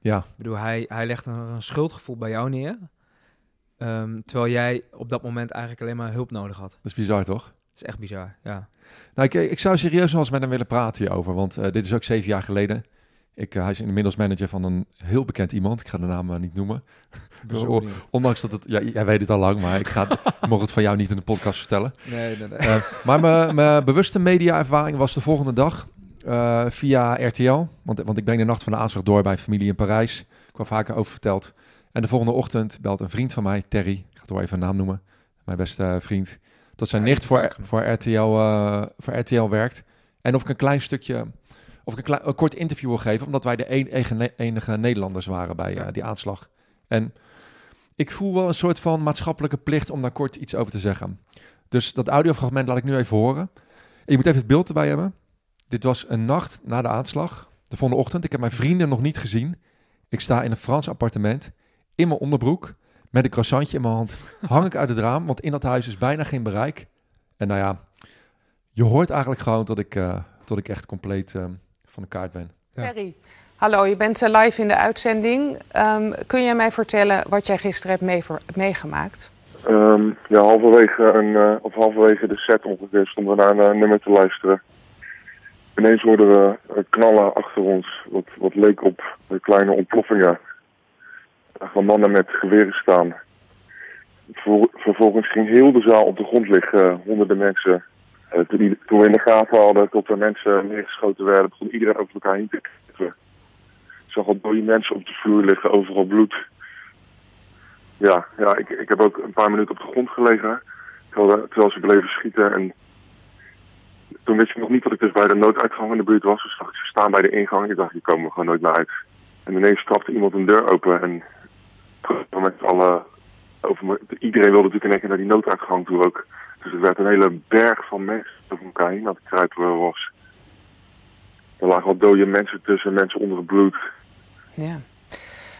ja, Ik bedoel, hij, hij legt een, een schuldgevoel bij jou neer, ehm, terwijl jij op dat moment eigenlijk alleen maar hulp nodig had. dat is bizar toch? Dat is echt bizar, ja. Nou, ik, ik zou serieus wel eens met hem willen praten hierover, want eh, dit is ook zeven jaar geleden. Ik, eh, hij is inmiddels manager van een heel bekend iemand. Ik ga de naam eh, niet noemen. Ondanks dat het, ja, jij weet het al lang, maar ik ga, [LAUGHS] mocht het van jou niet in de podcast vertellen. Nee, nee, nee. Maar mijn- mijn bewuste media-ervaring was de volgende dag via RTL. Want, want ik ben de nacht van de aanslag door bij familie in Parijs. Ik kwam vaker over verteld. En de volgende ochtend belt een vriend van mij, Terry. Ik ga het wel even een naam noemen. Mijn beste vriend. Dat zijn Ja, nicht voor, voor, RTL, eh, voor RTL werkt. En of ik een klein stukje... Of ik een, klein, een kort interview wil geven. Omdat wij de een- enige, enige Nederlanders waren bij eh, die aanslag. En ik voel wel een soort van maatschappelijke plicht om daar kort iets over te zeggen. Dus dat audiofragment laat ik nu even horen. En je moet even het beeld erbij hebben. Dit was een nacht na de aanslag. De volgende ochtend. Ik heb mijn vrienden nog niet gezien. Ik sta in een Frans appartement. In mijn onderbroek. Met een croissantje in mijn hand. Hang ik uit het raam. Want in dat huis is bijna geen bereik. En nou ja. Je hoort eigenlijk gewoon dat ik, eh, dat ik echt compleet eh, van de kaart ben. Ja. Ferry, hallo, je bent eh, live in de uitzending. Ehm, kun jij mij vertellen wat jij gisteren hebt meegemaakt? Ehm, ja, halverwege, een, eh, of halverwege de set ongeveer stonden we naar een nummer te luisteren. Ineens hoorden we eh, knallen achter ons, wat, wat leek op kleine ontploffingen. Van mannen met geweren staan. Ver- vervolgens ging heel de zaal op de grond liggen, honderden mensen. Eh, toen, we in de gaten hadden tot er mensen neergeschoten werden, begon iedereen over elkaar heen te kijken. Ik zag al dode mensen op de vloer liggen, overal bloed. Ja, ja ik, ik heb ook een paar minuten op de grond gelegen. Terwijl, terwijl ze bleven schieten. En toen wist ik nog niet dat ik dus bij de nooduitgang in de buurt was. Dus dacht ik, ze staan bij de ingang. Ik dacht, hier komen we gewoon nooit meer uit. En ineens trapte iemand een deur open. En met alle, over iedereen wilde natuurlijk in één keer naar die nooduitgang toe ook. Dus er werd een hele berg van mensen over elkaar heen aan het kruipen was. Er lagen al dode mensen tussen, mensen onder het bloed. Ja.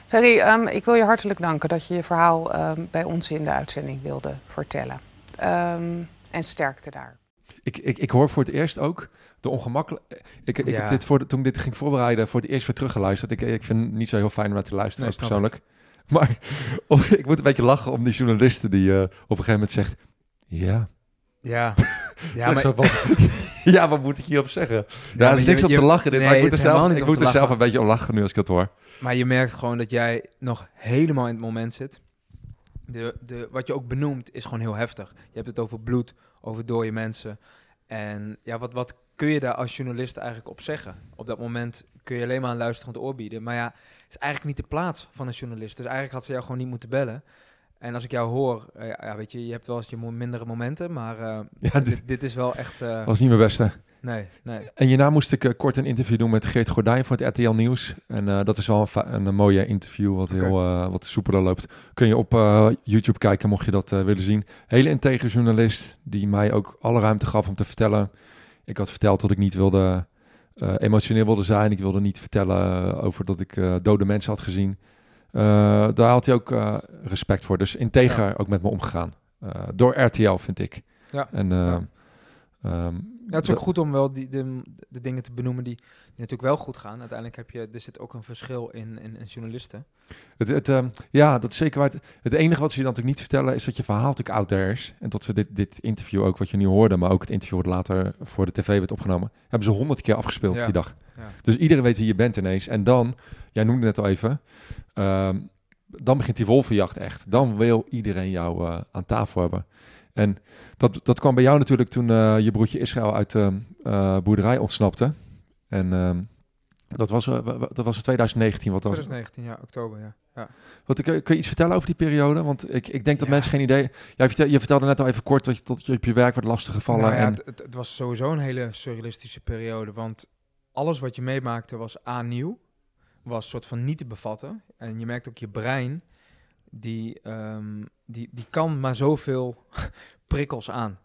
Ferry, ehm, ik wil je hartelijk danken dat je je verhaal ehm, bij ons in de uitzending wilde vertellen. Ehm, en sterkte daar. Ik, ik, ik hoor voor het eerst ook de ongemakkelijk. Ik, ik Ja. heb dit voor de, toen ik dit ging voorbereiden voor het eerst weer teruggeluisterd. Ik, ik vind het niet zo heel fijn om naar te luisteren, Nee, persoonlijk. [LAUGHS] Maar of- ik moet een beetje lachen om die journalisten die eh, op een gegeven moment zegt: Ja, Ja, [LAUGHS] ja maar, van, [LAUGHS] ja, wat moet ik hierop zeggen? Ja, er is niks je- op te lachen. Dit, nee, maar ik moet, het er zelf, ik om moet er zelf een beetje om lachen nu als ik dat hoor. Maar je merkt gewoon dat jij nog helemaal in het moment zit. De, de, wat je ook benoemt is gewoon heel heftig. Je hebt het over bloed, over dode mensen. En ja, wat, wat kun je daar als journalist eigenlijk op zeggen? Op dat moment kun je alleen maar een luisterend oor bieden. Maar ja, het is eigenlijk niet de plaats van een journalist. Dus eigenlijk had ze jou gewoon niet moeten bellen. En als ik jou hoor, eh, ja, weet je, je hebt wel eens je mindere momenten, maar eh, [LAUGHS] Ja, dit is wel echt... eh, was niet mijn beste. Nee, nee. En hierna moest ik kort een interview doen met Geert Gordijn voor het RTL Nieuws. En dat is wel een, een, mooie interview, wat heel wat soepeler loopt. Kun je op YouTube kijken, mocht je dat willen zien. Hele integer journalist, die mij ook alle ruimte gaf om te vertellen. Ik had verteld dat ik niet wilde, eh, emotioneel wilde zijn. Ik wilde niet vertellen eh, over dat ik eh, dode mensen had gezien. Daar had hij ook respect voor. Dus integer ook met me omgegaan. Door RTL, vind ik. Ja. En... Ja. Ehm, Ja, het is ook goed om wel die, de, de dingen te benoemen die, die natuurlijk wel goed gaan. Uiteindelijk heb je, er zit ook een verschil in, in, in journalisten. Het, het, ehm, ja, dat is zeker waar. Het, het enige wat ze je dan natuurlijk niet vertellen is dat je verhaal natuurlijk out there is. En dat ze dit, dit interview ook, wat je nu hoorde, maar ook het interview wat later voor de tv werd opgenomen, hebben ze honderd keer afgespeeld Ja. die dag. Ja. Dus iedereen weet wie je bent ineens. En dan, jij noemde het net al even, ehm, dan begint die wolvenjacht echt. Dan wil iedereen jou eh, aan tafel hebben. En dat, dat kwam bij jou natuurlijk toen eh, je broertje Israël uit de eh, boerderij ontsnapte. En ehm, dat, was, wa- wa- dat was in 2019. Wat was, 2019, ja, oktober, ja. ja. wat, kun, je- kun je iets vertellen over die periode? Want ik, ik denk dat Ja. mensen geen idee... Jij vertel, je vertelde net al even kort dat je, tot je op je werk werd lastiggevallen. Nou ja, en, het, het, het was sowieso een hele surrealistische periode, want alles wat je meemaakte was A, nieuw, was soort van niet te bevatten. En je merkt ook je brein, die, ehm, die, die kan maar zoveel [LAUGHS] prikkels aan.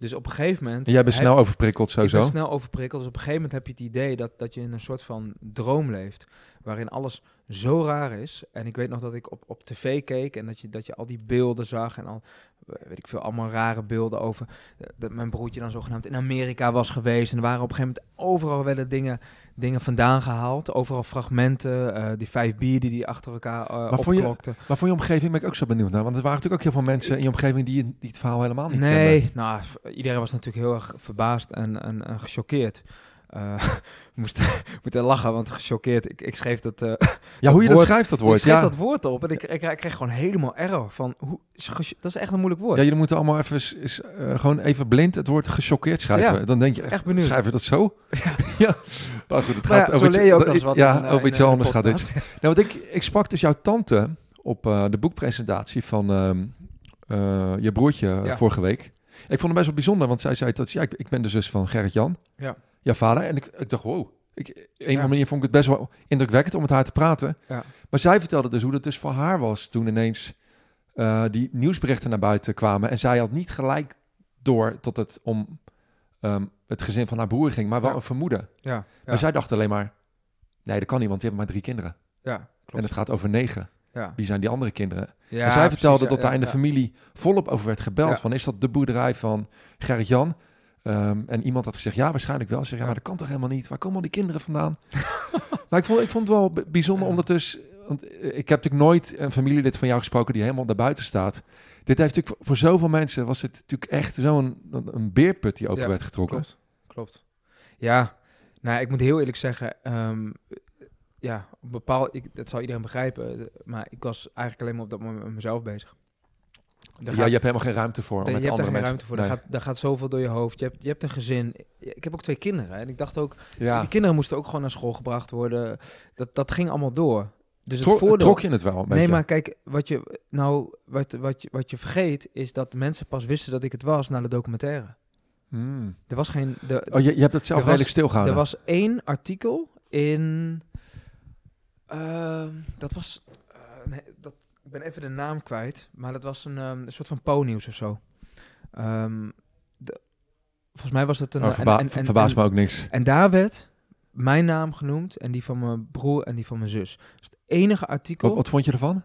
Dus op een gegeven moment... en jij bent snel overprikkeld Ik sowieso. ben snel overprikkeld. Dus op een gegeven moment heb je het idee dat, dat je in een soort van droom leeft. Waarin alles zo raar is. En ik weet nog dat ik op, op tv keek en dat je, dat je al die beelden zag. En al, weet ik veel, allemaal rare beelden over. eh, Dat mijn broertje dan zogenaamd in Amerika was geweest. En er waren op een gegeven moment overal werden dingen, dingen vandaan gehaald. Overal fragmenten. eh, die vijf bier die die achter elkaar eh vond je-. Maar voor je omgeving ben ik ook zo benieuwd naar. Want er waren natuurlijk ook heel veel mensen in je omgeving die, die het verhaal helemaal niet kenden. Nee, nou, iedereen was natuurlijk heel erg verbaasd en, en, en gechoqueerd. We moesten, moeten lachen, want gechoqueerd, ik, ik schreef dat, eh, Ja, hoe je dat schrijft, dat ik woord. schreef Ja. dat woord op en ik, ik, ik kreeg gewoon helemaal error van, hoe, dat is echt een moeilijk woord. ja, jullie moeten allemaal even, s- s- eh, gewoon even blind het woord gechoqueerd schrijven. Ja, Dan denk je echt, echt benieuwd. schrijven we dat zo? [LAUGHS] Ja. [LAUGHS] ja. Maar goed, het Maar gaat over iets, je ook wat ja, in, over iets de anders gaat dit. [LAUGHS] Nou, want ik, ik sprak dus jouw tante op de boekpresentatie van ehm, eh, je broertje vorige week. Ik vond het best wel bijzonder, want zij zei dat ja, ik, ik ben de zus van Gerrit-Jan, Ja. Vader. En ik, ik dacht, wow. Ik, een Ja. manier vond ik het best wel indrukwekkend om met haar te praten. Ja. Maar zij vertelde dus hoe het dus voor haar was toen ineens eh, die nieuwsberichten naar buiten kwamen. En zij had niet gelijk door tot het om ehm, het gezin van haar broer ging, maar wel Ja. een vermoeden. Ja, Maar zij dacht alleen maar, nee, dat kan niet, want je hebt maar drie kinderen. ja, En klopt. het gaat over negen. ja. Wie zijn die andere kinderen? Ja, en zij vertelde precies, dat ja, daar in de familie volop over werd gebeld. Van, is dat de boerderij van Gerrit-Jan? Ehm, en iemand had gezegd, ja, waarschijnlijk wel. Ze zeggen, ja, maar dat kan toch helemaal niet? Waar komen al die kinderen vandaan? [LAUGHS] nou, ik vond, ik vond het wel bijzonder Ja. ondertussen... Want eh, ik heb natuurlijk nooit een familielid van jou gesproken die helemaal naar buiten staat. Dit heeft natuurlijk voor, zoveel mensen was het natuurlijk echt zo'n een, beerput die open Ja, werd getrokken. Klopt, klopt. Ja, nou, ik moet heel eerlijk zeggen, ehm, ja, op bepaald, ik, dat zal iedereen begrijpen, eh, maar ik was eigenlijk alleen maar op dat moment met mezelf bezig. Ja, gaat- je hebt helemaal geen ruimte voor. om je met hebt daar andere geen mensen. ruimte voor. Nee. Er, gaat, er gaat zoveel door je hoofd. Je hebt, je hebt een gezin. Ik heb ook twee kinderen. En ik dacht ook, ja. die kinderen moesten ook gewoon naar school gebracht worden. Dat, dat ging allemaal door. Dus het Trok, voordeel... trok je het wel een beetje? Nee, maar kijk, wat je, nou, wat, wat, je, wat je vergeet is dat mensen pas wisten dat ik het was na de documentaire. Hmm. Er was geen... De, Oh, je, je hebt het zelf redelijk stilgehouden. er was één artikel in... ehm, dat was... eh, nee, dat, ik ben even de naam kwijt. Maar dat was een, ehm, een soort van Po-nieuws of zo. Ehm, de, volgens mij was het een... Oh, en- verba- en- en- verbaast en- me ook niks. En daar werd mijn naam genoemd en die van mijn broer en die van mijn zus. Dat is het enige artikel... Wat, wat vond je ervan?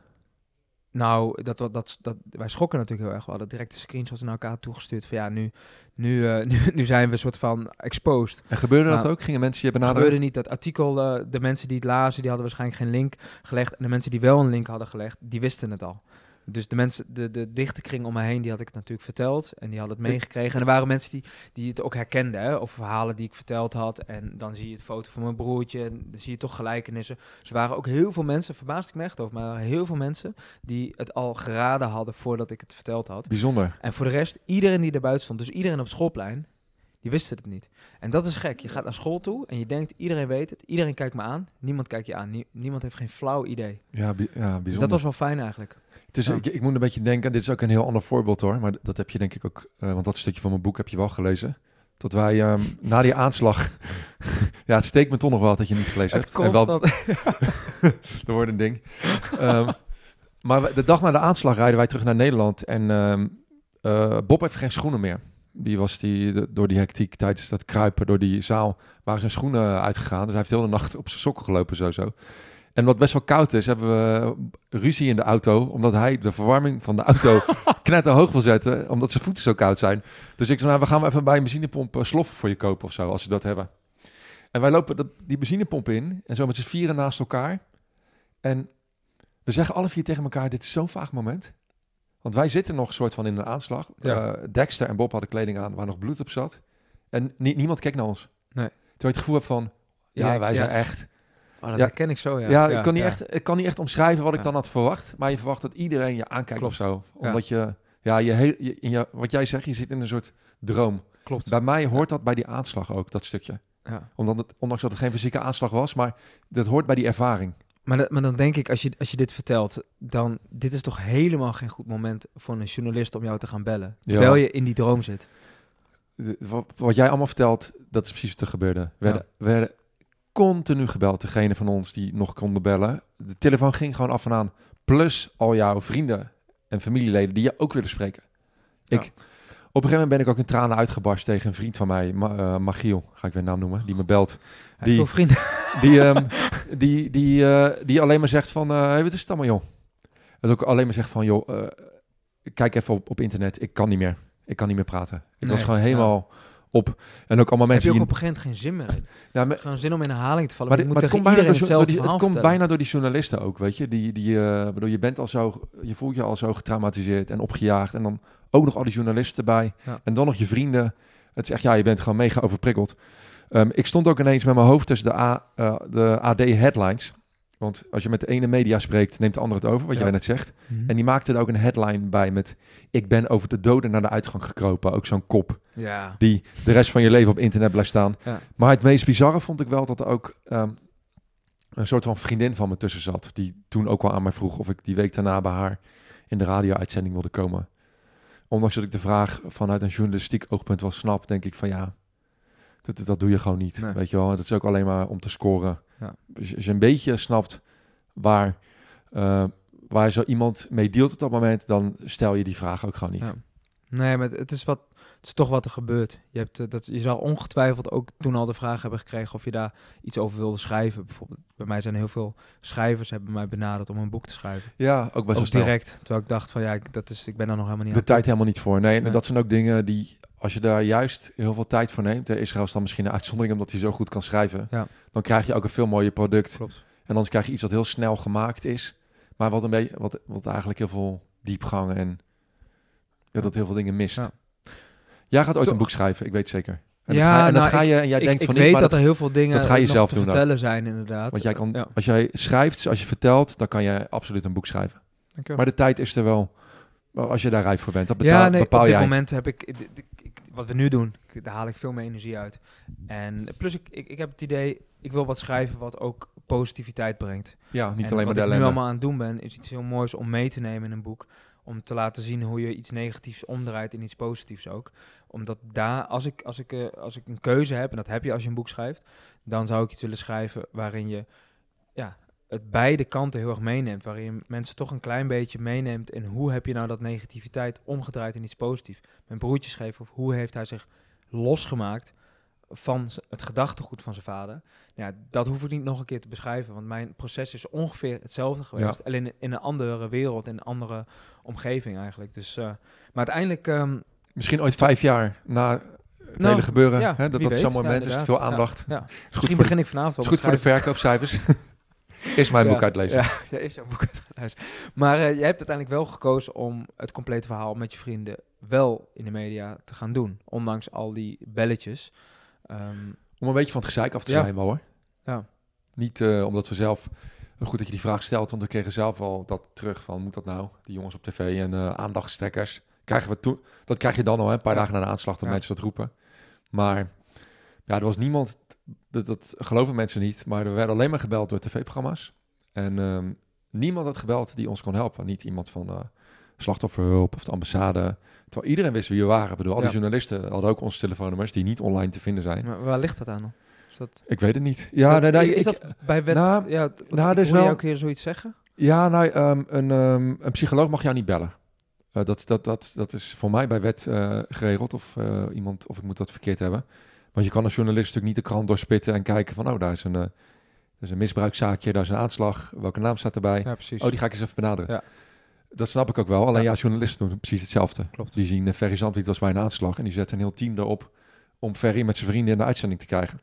Nou, dat, dat, dat, dat, wij schrokken natuurlijk heel erg. We hadden direct de screenshots naar elkaar toegestuurd. Van ja, nu, nu, eh, [LAUGHS] nu, nu zijn we een soort van exposed. En gebeurde dat Nou, ook? Gingen mensen je benaderen? gebeurde niet. Dat artikel, eh, de mensen die het lazen, die hadden waarschijnlijk geen link gelegd. En de mensen die wel een link hadden gelegd, die wisten het al. Dus de mensen, de, de dichte kring om me heen, die had ik het natuurlijk verteld. En die hadden het meegekregen. En er waren mensen die, die het ook herkenden, hè, over verhalen die ik verteld had. En dan zie je het foto van mijn broertje. En dan zie je toch gelijkenissen. Dus er waren ook heel veel mensen, verbaasde ik me echt over, maar er heel veel mensen die het al geraden hadden voordat ik het verteld had. Bijzonder. En voor de rest, iedereen die daar buiten stond, dus iedereen op schoolplein, die wisten het niet. En dat is gek. Je gaat naar school toe en je denkt, iedereen weet het, iedereen kijkt me aan, niemand kijkt je aan, Nie- niemand heeft geen flauw idee. Ja, bi- ja bijzonder. Dus dat was wel fijn eigenlijk. het is, ja. ik, ik moet een beetje denken, dit is ook een heel ander voorbeeld hoor, maar dat heb je denk ik ook, eh, want dat stukje van mijn boek heb je wel gelezen. dat wij ehm, na die aanslag... [LAUGHS] ja, het steekt me toch nog wel dat je niet gelezen Het hebt. En wel, constant- [LAUGHS] dat wordt een ding. Ehm, maar we- de dag na de aanslag rijden wij terug naar Nederland. En ehm, eh, Bob heeft geen schoenen meer. Die was die, door die hectiek tijdens dat kruipen door die zaal... waren zijn schoenen uitgegaan. Dus hij heeft heel de nacht op zijn sokken gelopen sowieso. En wat best wel koud is, hebben we ruzie in de auto... omdat hij de verwarming van de auto [LAUGHS] knetterhoog wil zetten... omdat zijn voeten zo koud zijn. Dus ik zei, nou, we gaan even bij een benzinepomp eh, sloffen voor je kopen of zo... als ze dat hebben. En wij lopen dat, die benzinepomp in... en zo met z'n vieren naast elkaar... En we zeggen alle vier tegen elkaar, dit is zo'n vaag moment. Want wij zitten nog soort van in een aanslag. Ja. Eh, Dexter en Bob hadden kleding aan waar nog bloed op zat. En nie- niemand keek naar ons. Nee. Terwijl je het gevoel hebt van, ja, Ja, wij ja. zijn echt... Oh, dat Ja. herken ik zo, ja. Ja, ik, kan niet ja. echt, ik kan niet echt omschrijven wat ik dan had verwacht. Maar je verwacht dat iedereen je aankijkt Klopt. of zo. Ja. Omdat je, ja, je, heel, je, in je, wat jij zegt, je zit in een soort droom. Klopt. Bij mij hoort dat bij die aanslag ook, dat stukje. Ja. Omdat het, ondanks dat het geen fysieke aanslag was, maar dat hoort bij die ervaring. Maar, dat- maar dan denk ik, als je, als je dit vertelt, dan... Dit is toch helemaal geen goed moment voor een journalist om jou te gaan bellen. Ja. Terwijl je in die droom zit. de- wat, wat jij allemaal vertelt, dat is precies wat er gebeurde. We werden, we werden continu gebeld, degene van ons die nog konden bellen. De telefoon ging gewoon af en aan. Plus al jouw vrienden en familieleden die je ook willen spreken. Ik, op een gegeven moment ben ik ook in tranen uitgebarst tegen een vriend van mij, Ma eh, Magiel, ga ik weer naam noemen, die me belt. Die- veel vrienden. Die, ehm, die, die, eh, die alleen maar zegt van, eh hey, wat is het allemaal joh? En ook alleen maar zegt van, joh, eh, kijk even op, op internet, ik kan niet meer. Ik kan niet meer praten. Ik was gewoon ja. helemaal op. En ook allemaal Heb je mensen ook die... op een gegeven moment geen zin meer. Ja, maar, Gewoon zin om in herhaling te vallen. maar, dit- het komt, bijna door, die, het komt vertellen. bijna door die journalisten ook, weet je. Die, die, eh, bedoel, je bent al zo, je voelt je al zo getraumatiseerd en opgejaagd. En dan ook nog al die journalisten erbij. Ja. En dan nog je vrienden. Het is echt, ja, je bent gewoon mega overprikkeld. Ehm, ik stond ook ineens met mijn hoofd tussen de, A, eh, de AD headlines. Want als je met de ene media spreekt, neemt de andere het over, wat Ja. jij net zegt. Mhm. En die maakte er ook een headline bij met... Ik ben over de doden naar de uitgang gekropen. Ook zo'n kop Ja. die de rest van je leven op internet blijft staan. Ja. Maar het meest bizarre vond ik wel dat er ook ehm, een soort van vriendin van me tussen zat. Die toen ook wel aan mij vroeg of ik die week daarna bij haar in de radio-uitzending wilde komen. Ondanks dat ik de vraag vanuit een journalistiek oogpunt wel snap, denk ik van ja, dat, dat doe je gewoon niet. Nee. Weet je wel, dat is ook alleen maar om te scoren. Ja. Als, je, als je een beetje snapt waar, eh, waar zo iemand mee dealt op dat moment, dan stel je die vraag ook gewoon niet. Ja. Nee, maar het- is, wat, het is toch wat er gebeurt. Je, hebt, eh, dat, je zal ongetwijfeld ook toen al de vraag hebben gekregen of je daar iets over wilde schrijven. Bijvoorbeeld, bij mij zijn heel veel schrijvers hebben mij benaderd om een boek te schrijven. Ja, ook best wel direct. Terwijl ik dacht van ja, ik, dat is, ik ben daar nog helemaal niet de aan. tijd helemaal niet voor. Nee, en Nee. dat zijn ook dingen die, als je daar juist heel veel tijd voor neemt, eh, Israël is dan misschien een uitzondering omdat hij zo goed kan schrijven, Ja. dan krijg je ook een veel mooier product. Klopt. En anders krijg je iets wat heel snel gemaakt is, maar wat een beetje, wat, wat eigenlijk heel veel diepgang en ja, dat heel veel dingen mist. Ja. Jij gaat ooit Toch. een boek schrijven, ik weet zeker. En Ja, dat ga, je- en dat nou, ga je, en jij ik denkt ik van weet niet, maar dat dat, er heel veel dingen dat ga je zelf te doen ook. vertellen zijn inderdaad. want jij kan, Ja. als jij schrijft, als je vertelt, dan kan je absoluut een boek schrijven. Dankjewel. Maar de tijd is er wel, als je daar rijp voor bent. Dat betaal, ja, nee, bepaal op dit jij. moment heb ik, ik- ik- ik- wat we nu doen, daar haal ik veel meer energie uit. En plus ik, ik, ik heb het idee, ik wil wat schrijven wat ook positiviteit brengt. Ja, niet en alleen maar wat de ik nu ellende. allemaal aan het doen ben, is iets heel moois om mee te nemen in een boek. Om te laten zien hoe je iets negatiefs omdraait in iets positiefs ook. Omdat daar, als ik, als, ik, eh, als ik een keuze heb, en dat heb je als je een boek schrijft, dan zou ik iets willen schrijven waarin je ja, het beide kanten heel erg meeneemt. Waarin je mensen toch een klein beetje meeneemt in hoe heb je nou dat negativiteit omgedraaid in iets positiefs. Mijn broertje schreef of hoe heeft hij zich losgemaakt van het gedachtegoed van zijn vader. Ja, dat hoef ik niet nog een keer te beschrijven, want mijn proces is ongeveer hetzelfde geweest. Alleen in een andere wereld, in een andere omgeving eigenlijk. Dus, eh, maar uiteindelijk... ehm, Misschien ooit vijf jaar na het Nou, hele gebeuren. ja, hè, dat dat zo'n. Ja, moment is. Veel aandacht. Ja, Is goed Misschien begin de, ik vanavond wel is goed voor de verkoopcijfers. [LAUGHS] Eerst mijn Ja, boek uitlezen. Ja, ja is jouw boek uitgelezen. Maar eh, je hebt uiteindelijk wel gekozen om het complete verhaal met je vrienden wel in de media te gaan doen. Ondanks al die belletjes. Ehm, Om een beetje van het gezeik af te zijn wel hoor. Ja. Niet eh, omdat we zelf... Goed dat je die vraag stelt, want we kregen zelf al dat terug van... Moet dat nou? Die jongens op tv en eh aandachtstrekkers. Krijgen we toen, dat krijg je dan al, hè, een paar dagen na de aanslag, dat mensen dat roepen. Maar ja, er was niemand... Dat, dat geloven mensen niet, maar er werden alleen maar gebeld door tv-programma's. En ehm, niemand had gebeld die ons kon helpen. Niet iemand van, eh, slachtofferhulp of de ambassade. Terwijl iedereen wist wie we waren. Ik bedoel, al die Ja. journalisten hadden ook onze telefoonnummers die niet online te vinden zijn. Maar waar ligt dat aan dan? Is dat, Ik weet het niet. is Ja, dat, nee, nee, is, is ik- dat bij wet... nou, ja, nou, wel- keer zoiets zeggen. Ja, nou, ehm, een, ehm, een psycholoog mag jou niet bellen. Eh, dat, dat, dat, dat is voor mij bij wet eh, geregeld. Of iemand, of ik moet dat verkeerd hebben. Want je kan als journalist natuurlijk niet de krant doorspitten en kijken van, oh, daar is een, eh, daar is een misbruikzaakje, daar is een aanslag. Welke naam staat erbij? Ja, precies. Oh, die ga ik eens even benaderen. Ja. Dat snap ik ook wel. Alleen Ja. ja, journalisten doen precies hetzelfde. Klopt. Die zien uh, Ferry Zandwiet was bij een aanslag en die zetten een heel team erop om Ferry met zijn vrienden in de uitzending te krijgen.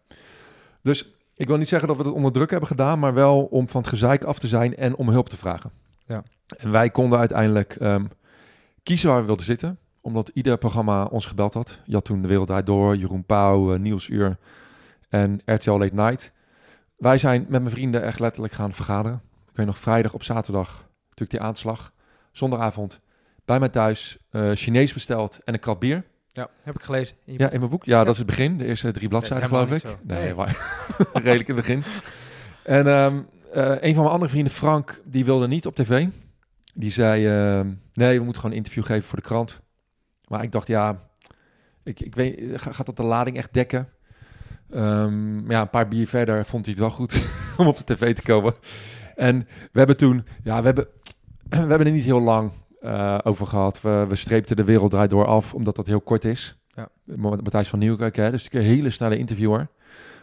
Dus ik wil niet zeggen dat we het onder druk hebben gedaan, maar wel om van het gezeik af te zijn en om hulp te vragen. Ja. En wij konden uiteindelijk ehm, kiezen waar we wilden zitten, omdat ieder programma ons gebeld had. Je had toen De Wereld Door, Jeroen Pauw, uh, Nieuwsuur en RTL Late Night. Wij zijn met mijn vrienden echt letterlijk gaan vergaderen. Ik weet nog vrijdag op zaterdag, natuurlijk die aanslag. Zondagavond bij mij thuis, uh, Chinees besteld en een krat bier. Ja, heb ik gelezen. In Ja, in mijn boek. Ja, dat is het begin. De eerste drie bladzijden, geloof ik. Nee, Nee. maar [LAUGHS] redelijk in het begin. En ehm, eh, een van mijn andere vrienden, Frank, die wilde niet op tv. Die zei, ehm, nee, we moeten gewoon een interview geven voor de krant. Maar ik dacht, ja, ik, ik weet, ga- gaat dat de lading echt dekken? Ehm, maar ja, een paar bier verder vond hij het wel goed [LAUGHS] om op de tv te komen. En we hebben toen, ja, we hebben, [CLEARS THROAT] we hebben er niet heel lang eh, over gehad. We, we streepten de wereld draait door af, omdat dat heel kort is. Ja. Ma- Matthijs van Nieuwkerk, hè, dus een hele snelle interviewer.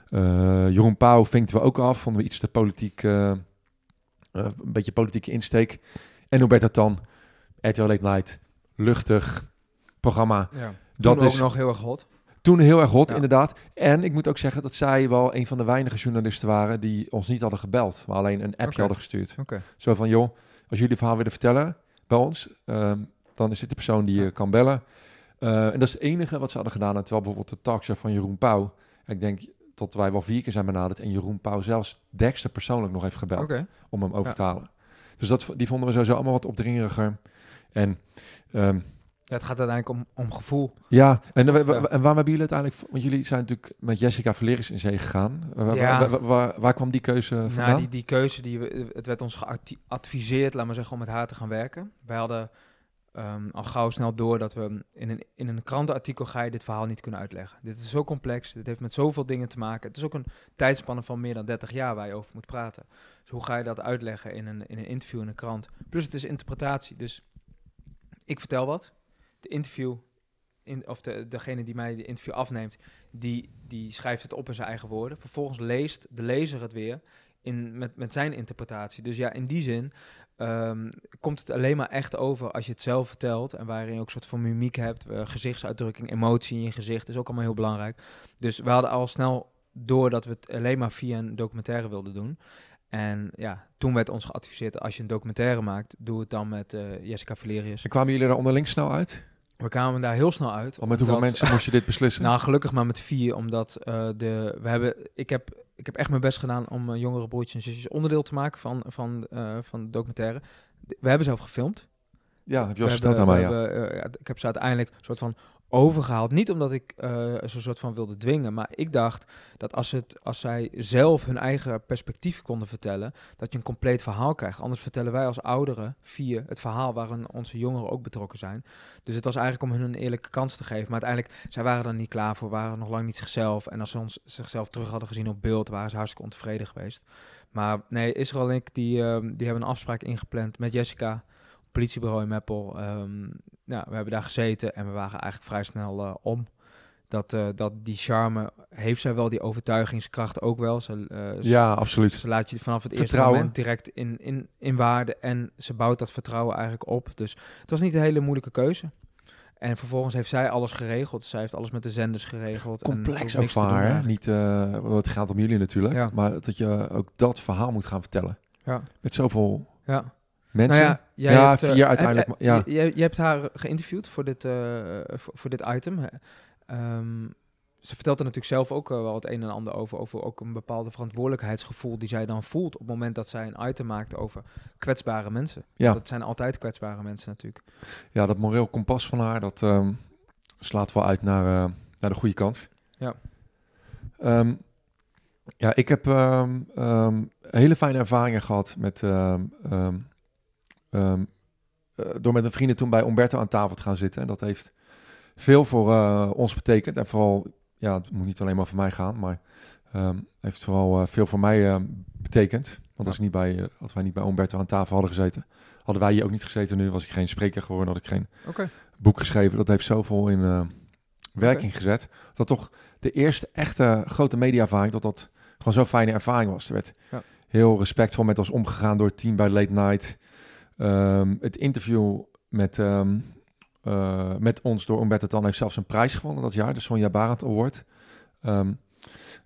Eh, Jeroen Pauw vinkten we ook af, vonden we iets te politiek, eh, een beetje politieke insteek. En Hubert Tan, RTL Late Night, luchtig programma. Ja. Dat Toen is ook nog heel erg hot. toen heel erg hot, Ja. inderdaad. En ik moet ook zeggen dat zij wel een van de weinige journalisten waren die ons niet hadden gebeld, maar alleen een appje hadden gestuurd. Zo van, joh, als jullie verhaal willen vertellen bij ons, ehm, dan is dit de persoon die je kan bellen. Eh, en dat is het enige wat ze hadden gedaan. En terwijl bijvoorbeeld de talkshow van Jeroen Pauw, ik denk dat wij wel vier keer zijn benaderd en Jeroen Pauw zelfs Dexter persoonlijk nog heeft gebeld om hem over te halen. Dus dat, die vonden we sowieso allemaal wat opdringeriger. En ehm, Ja, het gaat uiteindelijk om, om gevoel. ja, en, en waarom hebben jullie uiteindelijk... Want jullie zijn natuurlijk met Jessica Valeris in zee gegaan. Waar, Ja. waar, waar- kwam die keuze vandaan? Nou, die, die keuze, die het werd ons geadviseerd, laat maar zeggen, om met haar te gaan werken. Wij hadden ehm, al gauw snel door dat we in een, in een krantenartikel ga je dit verhaal niet kunnen uitleggen. Dit is zo complex, dit heeft met zoveel dingen te maken. Het is ook een tijdspanne van meer dan 30 jaar waar je over moet praten. Dus hoe ga je dat uitleggen in een, in een interview in een krant? Plus het is interpretatie, dus ik vertel wat. De interview, in, of de, degene die mij de interview afneemt, die, die schrijft het op in zijn eigen woorden. Vervolgens leest de lezer het weer in, met, met zijn interpretatie. Dus ja, in die zin ehm, komt het alleen maar echt over als je het zelf vertelt. En waarin je ook een soort van mimiek hebt, eh, gezichtsuitdrukking, emotie in je gezicht. is ook allemaal heel belangrijk. Dus we hadden al snel door dat we het alleen maar via een documentaire wilden doen. En ja, toen werd ons geadviseerd, als je een documentaire maakt, doe het dan met eh, Jessica Valerius. En kwamen jullie daar onderling snel uit? We kwamen daar heel snel uit. Al met hoeveel omdat- mensen moest je dit [LAUGHS] beslissen? nou, gelukkig maar met vier, omdat eh, de, we hebben, ik, heb, ik heb echt mijn best gedaan om uh, jongere broertjes en zusjes onderdeel te maken van, van, eh, van de documentaire. We hebben zelf gefilmd. ja, heb je al verteld aan mij, ja. hebben, eh, ik heb ze uiteindelijk een soort van overgehaald. Niet omdat ik eh zo'n soort van wilde dwingen, maar ik dacht dat als, het, als zij zelf hun eigen perspectief konden vertellen, dat je een compleet verhaal krijgt. Anders vertellen wij als ouderen vier het verhaal waarin onze jongeren ook betrokken zijn. Dus het was eigenlijk om hun een eerlijke kans te geven. Maar uiteindelijk, zij waren er niet klaar voor, waren nog lang niet zichzelf. En als ze ons zichzelf terug hadden gezien op beeld, waren ze hartstikke ontevreden geweest. Maar nee, Israël en ik, die, ehm, die hebben een afspraak ingepland met Jessica politiebureau in Meppel. Ehm, nou, we hebben daar gezeten en we waren eigenlijk vrij snel eh, om. Dat, eh, dat die charme heeft zij wel, die overtuigingskracht ook wel. Ze, eh, ze- Ja, absoluut. ze laat je vanaf het eerste Vertrouwen. moment direct in, in, in waarde en ze bouwt dat vertrouwen eigenlijk op. Dus het was niet een hele moeilijke keuze. En vervolgens heeft zij alles geregeld. Zij heeft alles met de zenders geregeld. en Complex hoeft ook van haar, hè? Niet, het gaat om jullie natuurlijk. Ja. Maar dat je ook dat verhaal moet gaan vertellen. Ja, Met zoveel ja. Mensen. Nou ja, jij Ja, hebt, eh, vier uiteindelijk, heb- maar- ja. je- je, hebt haar geïnterviewd voor dit, eh, voor, voor dit item. Ehm, ze vertelt er natuurlijk zelf ook eh, wel het een en ander over. Over ook een bepaalde verantwoordelijkheidsgevoel die zij dan voelt op het moment dat zij een item maakt over kwetsbare mensen. Ja. Dat zijn altijd kwetsbare mensen natuurlijk. ja, dat moreel kompas van haar, dat ehm, slaat wel uit naar, eh, naar de goede kant. Ja. Ehm, ja, ik heb hele fijne ervaringen gehad met ehm, ehm, door met mijn vrienden toen bij Umberto aan tafel te gaan zitten. En dat heeft veel voor uh, ons betekend. En vooral, ja, het moet niet alleen maar voor mij gaan, maar um, heeft vooral veel voor mij betekend. Want als, ik niet bij, als wij niet bij Umberto aan tafel hadden gezeten, hadden wij hier ook niet gezeten nu. Was ik geen spreker geworden, had ik geen boek geschreven. Dat heeft zoveel in werking gezet. Dat toch de eerste echte grote mediaervaring, dat dat gewoon zo'n fijne ervaring was. Er werd ja. heel respectvol met ons omgegaan door het team bij Late Night. Um, het interview met, um, uh, met ons door Umberto Tan heeft zelfs een prijs gewonnen dat jaar, de Sonja Barend Award. Um,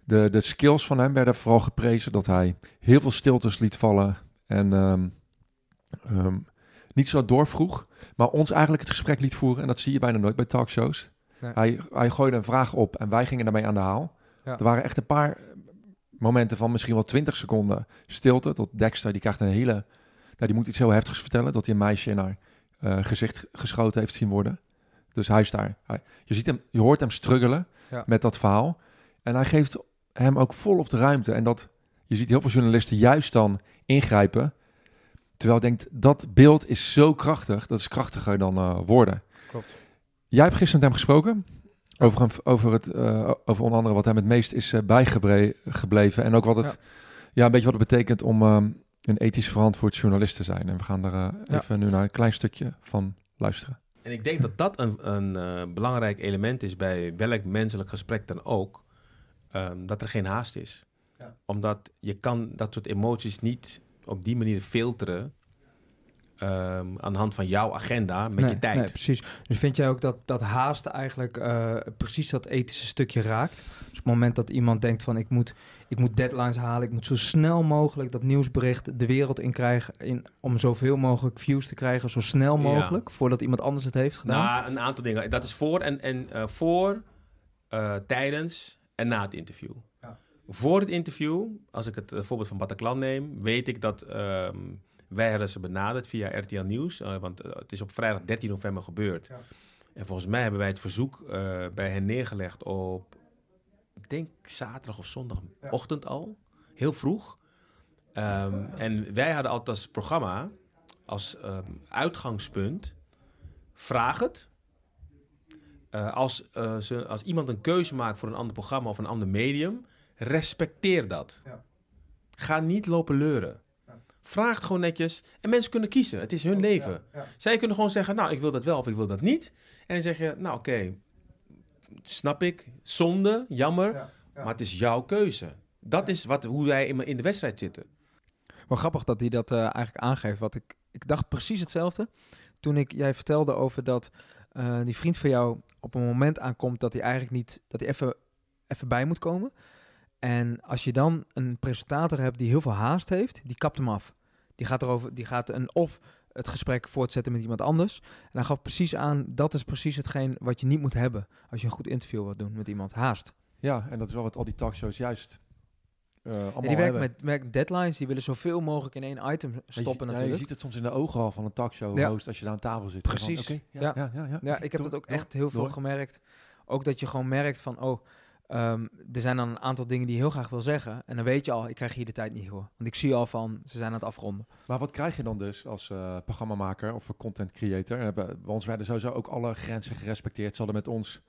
de, de skills van hem werden vooral geprezen dat hij heel veel stiltes liet vallen en niet zo doorvroeg, maar ons eigenlijk het gesprek liet voeren. En dat zie je bijna nooit bij talkshows. Hij, hij gooide een vraag op en wij gingen daarmee aan de haal. Ja. Er waren echt een paar momenten van misschien wel 20 seconden stilte. Tot Dexter, die krijgt een hele... Nou, die moet iets heel heftigs vertellen. Dat hij een meisje in haar uh, gezicht geschoten heeft zien worden. Dus hij is daar. Hij, je, ziet hem, je hoort hem struggelen met dat verhaal. En hij geeft hem ook vol op de ruimte. En dat, je ziet heel veel journalisten juist dan ingrijpen. Terwijl ik denk, dat beeld is zo krachtig. Dat is krachtiger dan uh, woorden. Klopt. Jij hebt gisteren met hem gesproken. Over, over, het, uh, over onder andere wat hem het meest is uh, bijgebleven. En ook wat het, ja. een beetje wat het betekent om um, een ethisch verantwoord journalist te zijn. En we gaan er uh, even nu naar een klein stukje van luisteren. En ik denk dat dat een, een belangrijk element is bij welk menselijk gesprek dan ook. Um, dat er geen haast is. Ja. Omdat je kan dat soort emoties niet op die manier filteren um, aan de hand van jouw agenda met je tijd. Nee, precies. Dus vind jij ook dat, dat haast eigenlijk uh, precies dat ethische stukje raakt? Dus op het moment dat iemand denkt van ik moet, ik moet deadlines halen, ik moet zo snel mogelijk dat nieuwsbericht de wereld in krijgen in, om zoveel mogelijk views te krijgen, zo snel mogelijk, voordat iemand anders het heeft gedaan? Nou, een aantal dingen. Dat is voor en, en uh, voor, uh, tijdens en na het interview. Ja. Voor het interview, als ik het voorbeeld van Bataclan neem, weet ik dat... Um, wij hebben ze benaderd via RTL Nieuws, want het is op vrijdag 13 november gebeurd. Ja. En volgens mij hebben wij het verzoek bij hen neergelegd op, ik denk zaterdag of zondagochtend al, heel vroeg. Um, en wij hadden altijd als programma, als um, uitgangspunt, vraag het. als, ze, als iemand een keuze maakt voor een ander programma of een ander medium, respecteer dat. Ja. Ga niet lopen leuren. Vraag het gewoon netjes. En mensen kunnen kiezen. Het is hun leven. Zij kunnen gewoon zeggen, nou, ik wil dat wel of ik wil dat niet. En dan zeg je, nou, oké, snap ik. Zonde, jammer. Maar het is jouw keuze. Dat is wat, hoe wij in, in de wedstrijd zitten. Wel grappig dat hij dat uh, eigenlijk aangeeft. Wat ik, ik dacht precies hetzelfde. Toen ik jij vertelde over dat uh, die vriend van jou op een moment aankomt dat hij eigenlijk niet, dat hij even, even bij moet komen. En als je dan een presentator hebt die heel veel haast heeft, die kapt hem af. Die gaat erover, die gaat een of het gesprek voortzetten met iemand anders. En hij gaf precies aan, dat is precies hetgeen wat je niet moet hebben als je een goed interview wilt doen met iemand. Haast. Ja, en dat is wel wat al die talkshows juist uh, ja, die werken met, met, deadlines, die willen zoveel mogelijk in één item stoppen je, natuurlijk. Ja, je ziet het soms in de ogen al van een talkshow ja. host als je daar aan tafel zit. Precies. Van, okay, ja, ja, ja, ja, ja, ik heb dat ook echt heel veel gemerkt. Ook dat je gewoon merkt van, oh, Um, er zijn dan een aantal dingen die je heel graag wil zeggen. En dan weet je al, ik krijg hier de tijd niet voor. Want ik zie al van, ze zijn aan het afronden. Maar wat krijg je dan dus als uh, programmamaker of content creator? Bij ons werden sowieso ook alle grenzen gerespecteerd. Ze hadden met ons,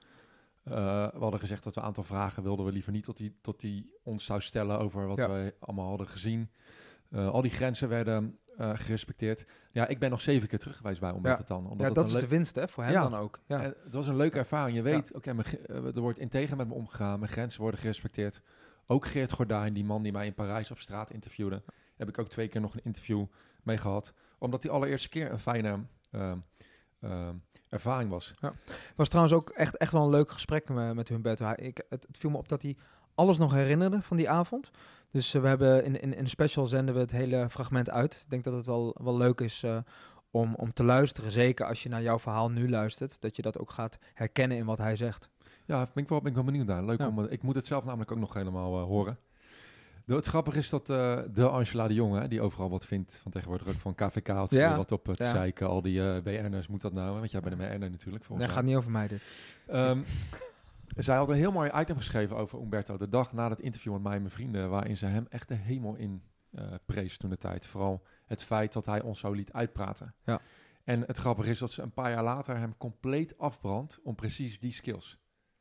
uh, we hadden gezegd dat we een aantal vragen wilden we liever niet tot die, tot die ons zou stellen over wat ja. wij allemaal hadden gezien. Uh, al die grenzen werden uh, gerespecteerd. Ja, ik ben nog zeven keer terug geweest bij Omberto ja. Tan. Omdat ja, dat is de winst hè, voor hem dan ook. Ja. het was een leuke ervaring. Je weet, oké, okay, uh, er wordt integer met me omgegaan. Mijn grenzen worden gerespecteerd. Ook Geert Gordijn, die man die mij in Parijs op straat interviewde, heb ik ook twee keer nog een interview mee gehad. Omdat die allereerste keer een fijne uh, ervaring was. Ja. was trouwens ook echt, echt wel een leuk gesprek met, met Humberto. Ik, het, het viel me op dat hij alles nog herinnerde van die avond. Dus uh, we hebben in, in, in special zenden we het hele fragment uit. Ik denk dat het wel, wel leuk is uh, om, om te luisteren. Zeker als je naar jouw verhaal nu luistert. Dat je dat ook gaat herkennen in wat hij zegt. Ja, ben ik wel, ben ik wel benieuwd naar. Leuk ja. om, ik moet het zelf namelijk ook nog helemaal uh, horen. De, het grappige is dat uh, de Angela de Jonge, die overal wat vindt van tegenwoordig ook van KVK, ja. wat op het ja. zeiken, al die uh, BN'ers, moet dat nou? Want jij bent een BN'er natuurlijk. Nee, gaat niet over mij dit. Um, [LAUGHS] zij had een heel mooi item geschreven over Umberto. De dag na het interview met mij en mijn vrienden. Waarin ze hem echt de hemel in uh, prees toen de tijd. Vooral het feit dat hij ons zo liet uitpraten. Ja. En het grappige is dat ze een paar jaar later hem compleet afbrandt om precies die skills.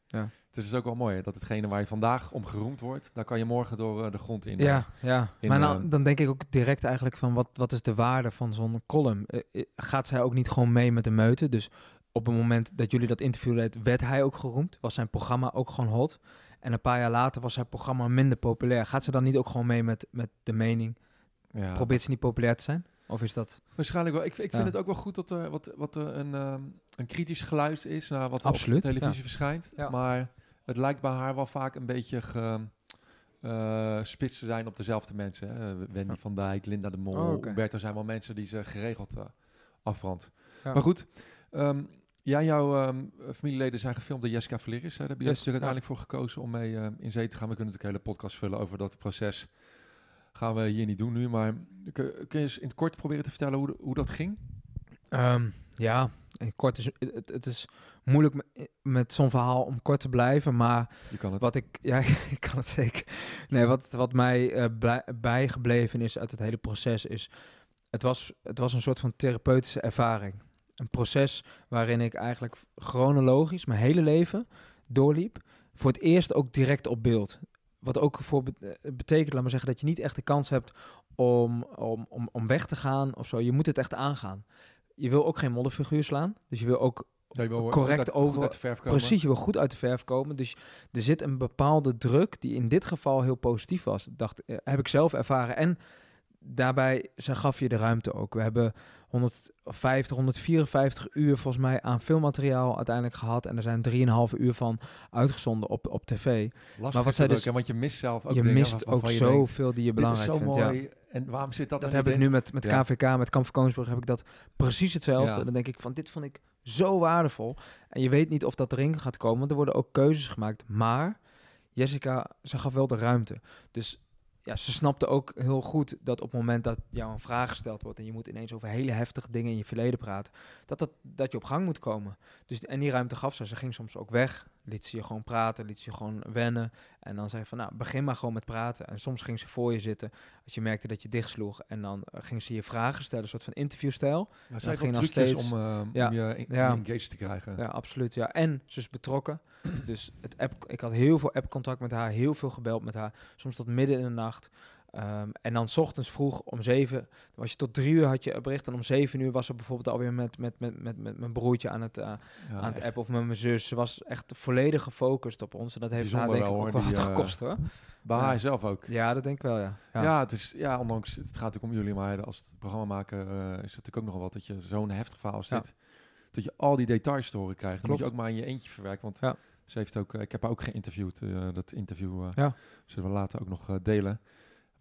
Ja. Dus het is ook wel mooi hè, dat hetgene waar je vandaag om geroemd wordt, daar kan je morgen door eh, de grond in. Ja, ja. in, maar nou, eh, dan denk ik ook direct eigenlijk van wat, wat is de waarde van zo'n column? Eh, eh, gaat zij ook niet gewoon mee met de meute? Dus op het moment dat jullie dat interview deed, werd hij ook geroemd? Was zijn programma ook gewoon hot? En een paar jaar later was zijn programma minder populair. Gaat ze dan niet ook gewoon mee met, met de mening? ja, Probeert ze niet populair te zijn? Of is dat... Waarschijnlijk wel. Ik, ik vind Ja. het ook wel goed dat er wat, wat er een, ehm, een kritisch geluid is naar wat Absoluut, op de televisie ja. verschijnt. Ja. Maar het lijkt bij haar wel vaak een beetje ge, eh, spits te zijn op dezelfde mensen. Hè. Wendy Ja. van Dijk, Linda de Mol, Oh, oké. Humberto zijn wel mensen die ze geregeld eh, afbrandt. Ja. Maar goed, ehm, en jouw ehm, familieleden zijn gefilmd door Jessica Valeris. Daar heb je Yes, natuurlijk ja. uiteindelijk voor gekozen om mee ehm, in zee te gaan. We kunnen natuurlijk een hele podcast vullen over dat proces. Gaan we hier niet doen nu, maar kun, je eens in het kort proberen te vertellen hoe, hoe dat ging? Ehm, ja, en kort is, het, het is moeilijk met, met zo'n verhaal om kort te blijven, maar Je kan het. wat ik, [LAUGHS] ja, ik kan het zeker. Nee, wat, wat mij eh, blij- bijgebleven is uit het hele proces is, het was, het was een soort van therapeutische ervaring. Een proces waarin ik eigenlijk chronologisch mijn hele leven doorliep. Voor het eerst ook direct op beeld. Wat ook voor eh, betekent, laat maar zeggen, dat je niet echt de kans hebt om, om, om, om weg te gaan of zo. Je moet het echt aangaan. Je wil ook geen modderfiguur slaan. Dus je wil ook Ja, je wil correct uit, over-. Precies, je wil goed uit de verf komen. Dus er zit een bepaalde druk die in dit geval heel positief was. Dacht, eh, heb ik zelf ervaren. En daarbij ze gaf je de ruimte ook. We hebben 150, 154 uur volgens mij aan filmmateriaal uiteindelijk gehad. En er zijn 3,5 uur van uitgezonden op, op tv. Lastig Maar wat zij dus- ook, hè, want je mist zelf ook je dingen mist ook je denkt, zoveel die je belangrijk zo vindt. Ja. mooi. En waarom zit dat, Dat heb ik in? nu met, met Ja. KVK, met Kamp van Koningsbrug, heb ik dat precies hetzelfde. Ja. Dan denk ik van, dit vond ik zo waardevol. En je weet niet of dat erin gaat komen, want er worden ook keuzes gemaakt. Maar Jessica, ze gaf wel de ruimte. Dus ja, ze snapte ook heel goed dat op het moment dat jou een vraag gesteld wordt... en je moet ineens over hele heftige dingen in je verleden praten... dat, dat, dat je op gang moet komen. Dus, en die ruimte gaf ze. Ze ging soms ook weg, liet ze je gewoon praten, liet ze je gewoon wennen. En dan zei je van, nou, begin maar gewoon met praten. En soms ging ze voor je zitten als je merkte dat je dichtsloeg. En dan eh, ging ze je vragen stellen, een soort van interviewstijl. Ja, zij ging trucjes steeds- om, eh, Ja. om je, in, Ja. om engaged te krijgen. Ja, absoluut. Ja. En ze is betrokken. Dus het app, ik had heel veel appcontact met haar, heel veel gebeld met haar. Soms tot midden in de nacht. Ehm, en dan 's ochtends vroeg om zeven, dan was je tot drie uur had je bericht. En om zeven uur was ze bijvoorbeeld alweer met, met, met, met, met mijn broertje aan het, eh, Ja, aan het app of met mijn zus. Ze was echt volledig gefocust op ons. En dat heeft haar denk ik wel, ook wel wat eh, gekost hoor. Bij Ja. haar zelf ook. Ja, dat denk ik wel, ja. Ja, het is, ja, ondanks het gaat natuurlijk om jullie, maar als het programma maken eh, is het natuurlijk ook nogal wat dat je zo'n heftig verhaal als Ja. dit, dat je al die details te horen krijgt. Dan moet je Klopt. ook maar in je eentje verwerken, want Ja. ze heeft ook, ik heb haar ook geïnterviewd, dat interview Ja. zullen we later ook nog delen,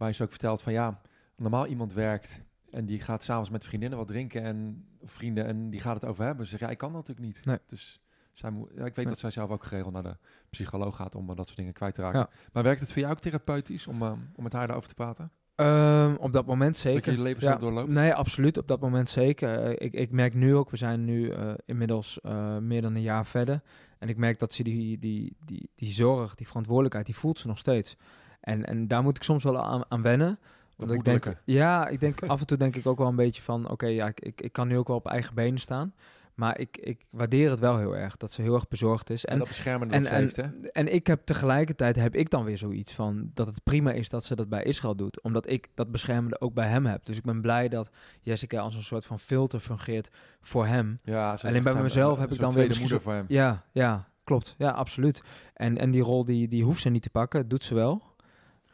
waarin ze ook vertelt van ja, normaal iemand werkt en die gaat s'avonds met vriendinnen wat drinken en vrienden en die gaat het over hebben. Ze zegt, ja, ik kan dat natuurlijk niet. Nee. Dus zij moet, ja, ik weet Nee. dat zij zelf ook geregeld naar de psycholoog gaat om eh, dat soort dingen kwijt te raken. Ja. Maar werkt het voor jou ook therapeutisch om, eh, om met haar daarover te praten? Ehm, op dat moment zeker. Dat je je leven zo doorloopt? Nee, absoluut. Op dat moment zeker. Eh, ik, ik merk nu ook, we zijn nu inmiddels meer dan een jaar verder. En ik merk dat ze die, die, die, die zorg, die verantwoordelijkheid, die voelt ze nog steeds. En, en daar moet ik soms wel aan, aan wennen. Dat Omdat ik denk, lukken. ja, [LAUGHS] ik denk af en toe denk ik ook wel een beetje van, oké, ja, ik, ik, ik kan nu ook wel op eigen benen staan. Maar ik, ik waardeer het wel heel erg, dat ze heel erg bezorgd is. En, En, dat beschermende en, dat heeft, hè? en ik heb tegelijkertijd heb ik dan weer zoiets van dat het prima is dat ze dat bij Israël doet, omdat ik dat beschermende ook bij hem heb. Dus ik ben blij dat Jessica als een soort van filter fungeert voor hem. Ja, Alleen bij mezelf heb ik dan weer misschien moeder voor hem. Ja, ja, klopt. Ja, absoluut. En, en die rol die, die hoeft ze niet te pakken, doet ze wel.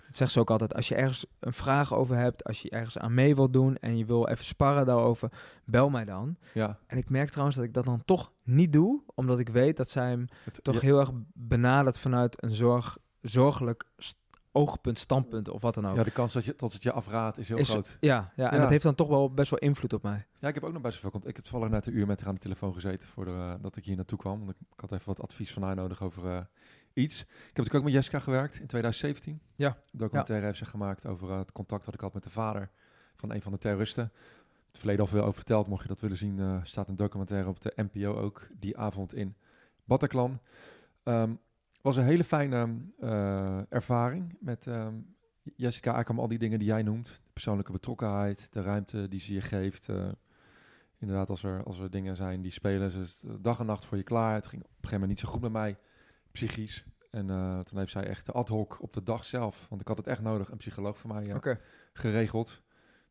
Dat zegt ze ook altijd. Als je ergens een vraag over hebt, als je ergens aan mee wilt doen en je wil even sparren daarover, bel mij dan. Ja, En ik merk trouwens dat ik dat dan toch niet doe, omdat ik weet dat zij hem het, toch ja, heel erg benadert vanuit een zorg, zorgelijk oogpunt, standpunt of wat dan ook. ja, de kans dat, je, dat het je afraadt is heel Is- groot. ja, ja, en Ja. dat heeft dan toch wel best wel invloed op mij. Ja, ik heb ook nog best wel veel contact. Ik heb toevallig net een uur met haar aan de telefoon gezeten voordat uh, dat ik hier naartoe kwam. Want ik, ik had even wat advies van haar nodig over uh, iets. Ik heb natuurlijk ook met Jessica gewerkt in 2017. Ja. Een documentaire heeft ze gemaakt over uh, het contact dat ik had met de vader van een van de terroristen. Het verleden al veel over verteld. Mocht je dat willen zien, uh, staat een documentaire op de NPO ook die avond in Bataclan. Um, was een hele fijne uh, ervaring met um, Jessica. Eigenlijk al die dingen die jij noemt. De persoonlijke betrokkenheid, de ruimte die ze je geeft. Uh, Inderdaad, als er, als er dingen zijn die spelen, ze is dag en nacht voor je klaar. Het ging op een gegeven moment niet zo goed met mij, psychisch. En eh, toen heeft zij echt ad hoc op de dag zelf, want ik had het echt nodig, een psycholoog voor mij eh, Oké. geregeld.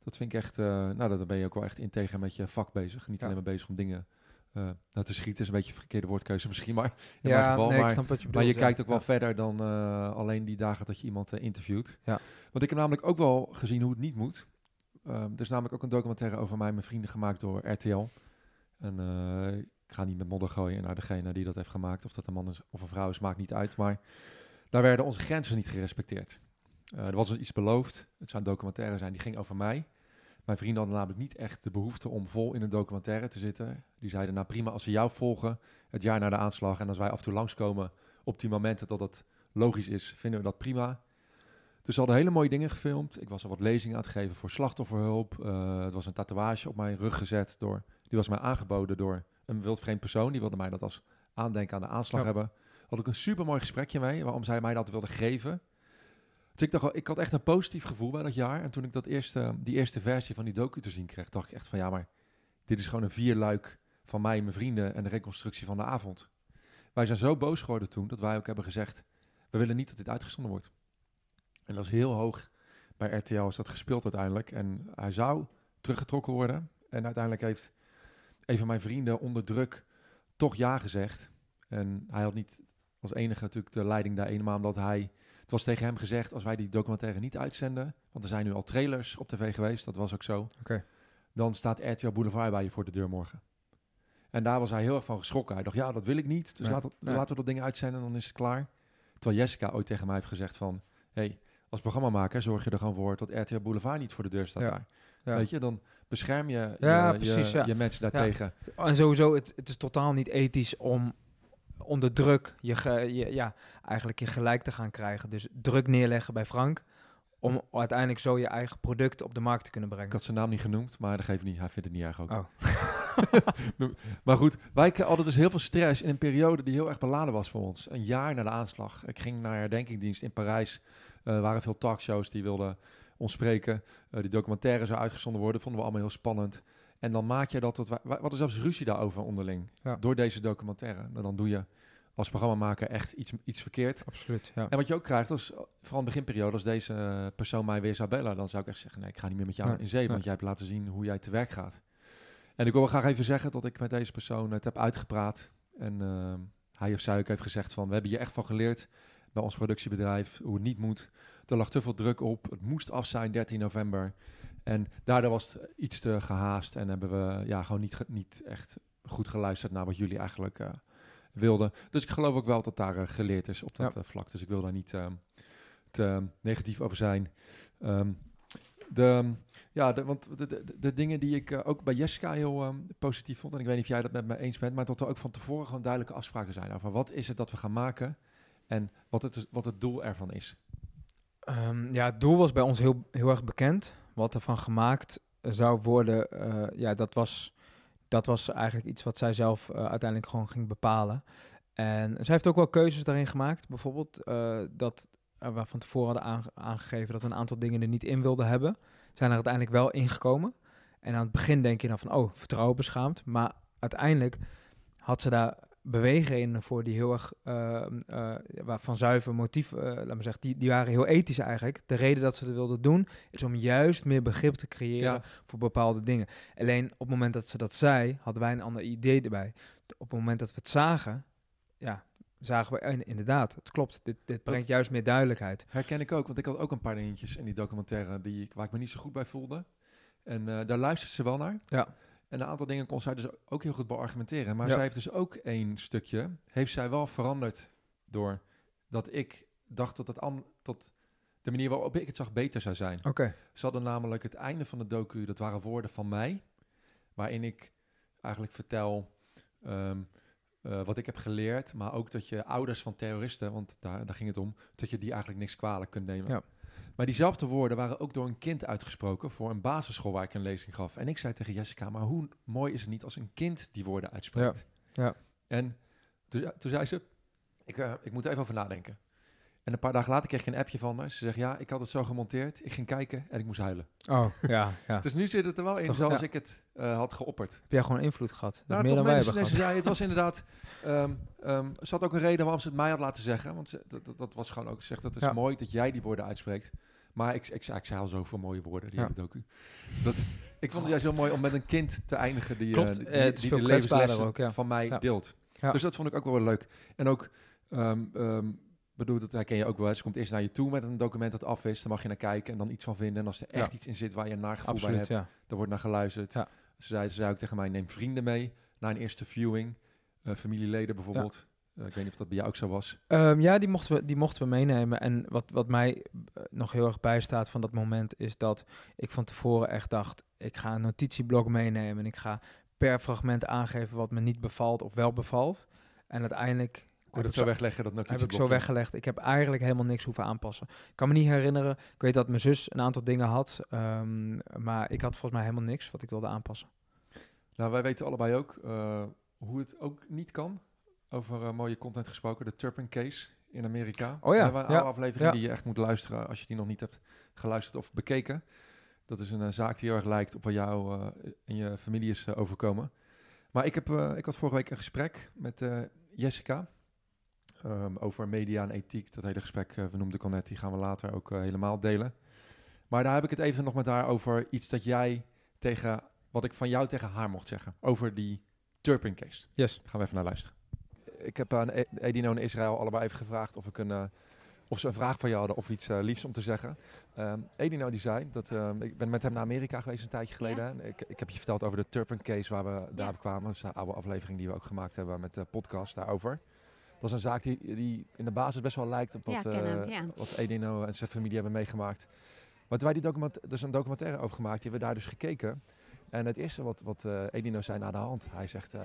Dat vind ik echt, eh, nou, dan ben je ook wel echt integer met je vak bezig. Niet Ja. alleen maar bezig om dingen eh nou, te schieten. is een beetje een verkeerde woordkeuze misschien, maar in Ja, geval. nee, ik maar, je maar bedoelt. je ja. kijkt ook wel Ja. verder dan eh, alleen die dagen dat je iemand eh, interviewt. Ja. Want ik heb namelijk ook wel gezien hoe het niet moet. Ehm, er is namelijk ook een documentaire over mij en mijn vrienden gemaakt door RTL. En eh, ik ga niet met modder gooien naar degene die dat heeft gemaakt. Of dat een man is of een vrouw is, maakt niet uit. Maar daar werden onze grenzen niet gerespecteerd. Eh, er was dus iets beloofd. Het zou een documentaire zijn, die ging over mij. Mijn vrienden hadden namelijk niet echt de behoefte om vol in een documentaire te zitten. Die zeiden, nou prima, als ze jou volgen, het jaar na de aanslag... en als wij af en toe langskomen op die momenten dat het logisch is, vinden we dat prima. Dus ze hadden hele mooie dingen gefilmd. Ik was al wat lezingen aan het geven voor slachtofferhulp. Uh, het was een tatoeage op mijn rug gezet. Door, die was mij aangeboden door een wildvreemd persoon. Die wilde mij dat als aandenken aan de aanslag Ja. hebben. Had ik een super mooi gesprekje mee, waarom zij mij dat wilde geven. Dus ik dacht, ik had echt een positief gevoel bij dat jaar. En toen ik dat eerste, die eerste versie van die docu te zien kreeg, dacht ik echt van ja, maar dit is gewoon een vierluik van mij en mijn vrienden en de reconstructie van de avond. Wij zijn zo boos geworden toen dat wij ook hebben gezegd, we willen niet dat dit uitgezonden wordt. En dat is heel hoog. Bij RTL is dat gespeeld uiteindelijk. En hij zou teruggetrokken worden. En uiteindelijk heeft een van mijn vrienden onder druk toch ja gezegd. En hij had niet als enige natuurlijk de leiding daar eenmaal, omdat hij... Het was tegen hem gezegd, als wij die documentaire niet uitzenden... want er zijn nu al trailers op tv geweest, dat was ook zo... Oké. dan staat RTL Boulevard bij je voor de deur morgen. En daar was hij heel erg van geschrokken. Hij dacht, ja, dat wil ik niet. Dus Ja. laten we dat ding uitzenden, dan is het klaar. Terwijl Jessica ooit tegen mij heeft gezegd van... hey, als programmamaker zorg je er gewoon voor dat RTL Boulevard niet voor de deur staat Ja. daar. Ja. Weet je, dan bescherm je Ja, je, precies, je, ja. je mensen daartegen. En sowieso, het, het is totaal niet ethisch om onder druk je, ge- je, ja, eigenlijk je gelijk te gaan krijgen. Dus druk neerleggen bij Frank, om uiteindelijk zo je eigen product op de markt te kunnen Ik brengen. had zijn naam niet genoemd, maar dat geeft niet. Hij vindt het niet erg ook. Oh. [LAUGHS] maar goed, wij hadden dus heel veel stress in een periode die heel erg beladen was voor ons. Een jaar na de aanslag. Ik ging naar herdenkingdienst in Parijs. Eh, waren veel talkshows die wilden ons spreken. Eh, die documentaire zou uitgezonden worden. Vonden we allemaal heel spannend. En dan maak je dat... tot wij, wij hadden zelfs ruzie daarover onderling. Ja. Door deze documentaire. En dan doe je als programmamaker echt iets, iets verkeerd. Absoluut, ja. En wat je ook krijgt, als, vooral in de beginperiode, als deze persoon mij weer zou bellen, dan zou ik echt zeggen, nee, ik ga niet meer met jou Nee, in zee, want jij hebt laten zien hoe jij te werk gaat. En ik wil graag even zeggen dat ik met deze persoon het heb uitgepraat. En eh, hij of zij ook heeft gezegd van, we hebben hier echt van geleerd bij ons productiebedrijf, hoe het niet moet. Er lag te veel druk op, het moest af zijn 13 november. En daardoor was het iets te gehaast en hebben we ja, gewoon niet, niet echt goed geluisterd naar wat jullie eigenlijk eh, wilden. Dus ik geloof ook wel dat daar eh, geleerd is op dat Ja. eh, vlak. Dus ik wil daar niet ehm, te negatief over zijn. Ehm, de, ja, de, want de, de, de dingen die ik ook bij Jessica heel ehm, positief vond, en ik weet niet of jij dat met me eens bent, maar dat er ook van tevoren gewoon duidelijke afspraken zijn over wat is het dat we gaan maken en wat het, is- wat het doel ervan is. Ehm, ja, het doel was bij ons heel, heel erg bekend. Wat er van gemaakt zou worden, eh, ja, dat was, dat was eigenlijk iets wat zij zelf eh, uiteindelijk gewoon ging bepalen. En zij heeft ook wel keuzes daarin gemaakt. Bijvoorbeeld eh, dat eh, we van tevoren hadden aange- aangegeven dat we een aantal dingen er niet in wilden hebben. Zijn er uiteindelijk wel ingekomen. En aan het begin denk je dan van, oh, vertrouwen beschaamd. Maar uiteindelijk had ze daar beweegredenen voor die heel erg waar van zuiver motief, eh laat maar zeggen, die, die waren heel ethisch eigenlijk. De reden dat ze het wilden doen, is om juist meer begrip te creëren Ja. voor bepaalde dingen. Alleen op het moment dat ze dat zei, hadden wij een ander idee erbij. Op het moment dat we het zagen, ja, zagen we inderdaad, het klopt. Dit, dit brengt juist meer duidelijkheid. Herken ik ook, want ik had ook een paar dingetjes in die documentaire die ik, waar ik me niet zo goed bij voelde. En eh, daar luistert ze wel naar. Ja. En een aantal dingen kon zij dus ook heel goed beargumenteren. Maar Ja. zij heeft dus ook één stukje, heeft zij wel veranderd door dat ik dacht dat, het an, dat de manier waarop ik het zag beter zou zijn. Oké, Ze hadden namelijk het einde van de docu, dat waren woorden van mij, waarin ik eigenlijk vertel ehm, eh, wat ik heb geleerd, maar ook dat je ouders van terroristen, want daar, daar ging het om, dat je die eigenlijk niks kwalijk kunt nemen. Ja. Maar diezelfde woorden waren ook door een kind uitgesproken voor een basisschool waar ik een lezing gaf. En ik zei tegen Jessica, maar hoe mooi is het niet als een kind die woorden uitspreekt? Ja. Ja. En toen, toen zei ze, ik, eh, ik moet er even over nadenken. En een paar dagen later kreeg ik een appje van haar. Ze zegt, ja, ik had het zo gemonteerd. Ik ging kijken en ik moest huilen. Oh, ja, ja. [LAUGHS] Dus nu zit het er wel in, Toch, zoals ja. ik het eh, had geopperd. Heb jij gewoon invloed gehad? Nou, meer toch dan wij hebben nee, gehad. zei, het was inderdaad... [LAUGHS] ehm, ze had ook een reden waarom ze het mij had laten zeggen. Want ze- dat, dat, dat was gewoon ook... Ze zegt, dat is Ja. mooi dat jij die woorden uitspreekt. Maar ik, ik, ik zei al zoveel mooie woorden, die Ja. hele docu. Dat, ik vond het juist heel mooi om met een kind te eindigen die, Klopt, eh, die, eh, die de levenslessen ook, ja. van mij deelt. Ja. Dus dat vond ik ook wel leuk. En ook, ehm, bedoel, dat herken je ook wel. Ze komt eerst naar je toe met een document dat af is. Dan mag je naar kijken en dan iets van vinden. En als er echt Ja. iets in zit waar je een naar gevoel bij hebt, ja. daar wordt naar geluisterd. Ja. Ze, zei, ze zei ook tegen mij, neem vrienden mee naar een eerste viewing. Eh, familieleden bijvoorbeeld. Eh, ik weet niet of dat bij jou ook zo was. Ehm, ja, die mochten, we, die mochten we meenemen. En wat, wat mij eh, nog heel erg bijstaat van dat moment... is dat ik van tevoren echt dacht... ik ga een notitieblok meenemen... en ik ga per fragment aangeven wat me niet bevalt of wel bevalt. En uiteindelijk... Kon dat ik zo wegleggen, dat heb ik zo weggelegd. Ik heb eigenlijk helemaal niks hoeven aanpassen. Ik kan me niet herinneren. Ik weet dat mijn zus een aantal dingen had. ehm, maar ik had volgens mij helemaal niks wat ik wilde aanpassen. Nou, wij weten allebei ook eh, hoe het ook niet kan. Over eh, mooie content gesproken, de Turpin Case in Amerika. Oh ja, een ja, aflevering ja. die je echt moet luisteren als je die nog niet hebt geluisterd of bekeken. Dat is een eh, zaak die heel erg lijkt op wat jou en je familie is overkomen. Maar ik, heb, ik had vorige week een gesprek met Jessica ehm, over media en ethiek. Dat hele gesprek, eh, we noemden ik al net, die gaan we later ook eh, helemaal delen. Maar daar heb ik het even nog met haar over iets dat jij tegen, wat ik van jou tegen haar mocht zeggen. Over die Turpin case. Yes. Daar gaan we even naar luisteren. Ik heb aan E- Edino en Israël allebei even gevraagd of, ik een, eh, of ze een vraag van je hadden of iets liefs om te zeggen. Ehm Edino die zei dat ehm, ik ben met hem naar Amerika geweest een tijdje geleden. Ja. En Ik, ik heb je verteld over de Turpin case waar we daar Ja. kwamen. Dat is een oude aflevering die we ook gemaakt hebben met de podcast daarover. Dat is een zaak die, die in de basis best wel lijkt op wat, hem, eh, ja. wat Edino en zijn familie hebben meegemaakt. Maar toen wij die document, dus een documentaire over gemaakt, die hebben we daar dus gekeken. En het eerste wat, wat eh, Edino zei na de hand, hij zegt, eh,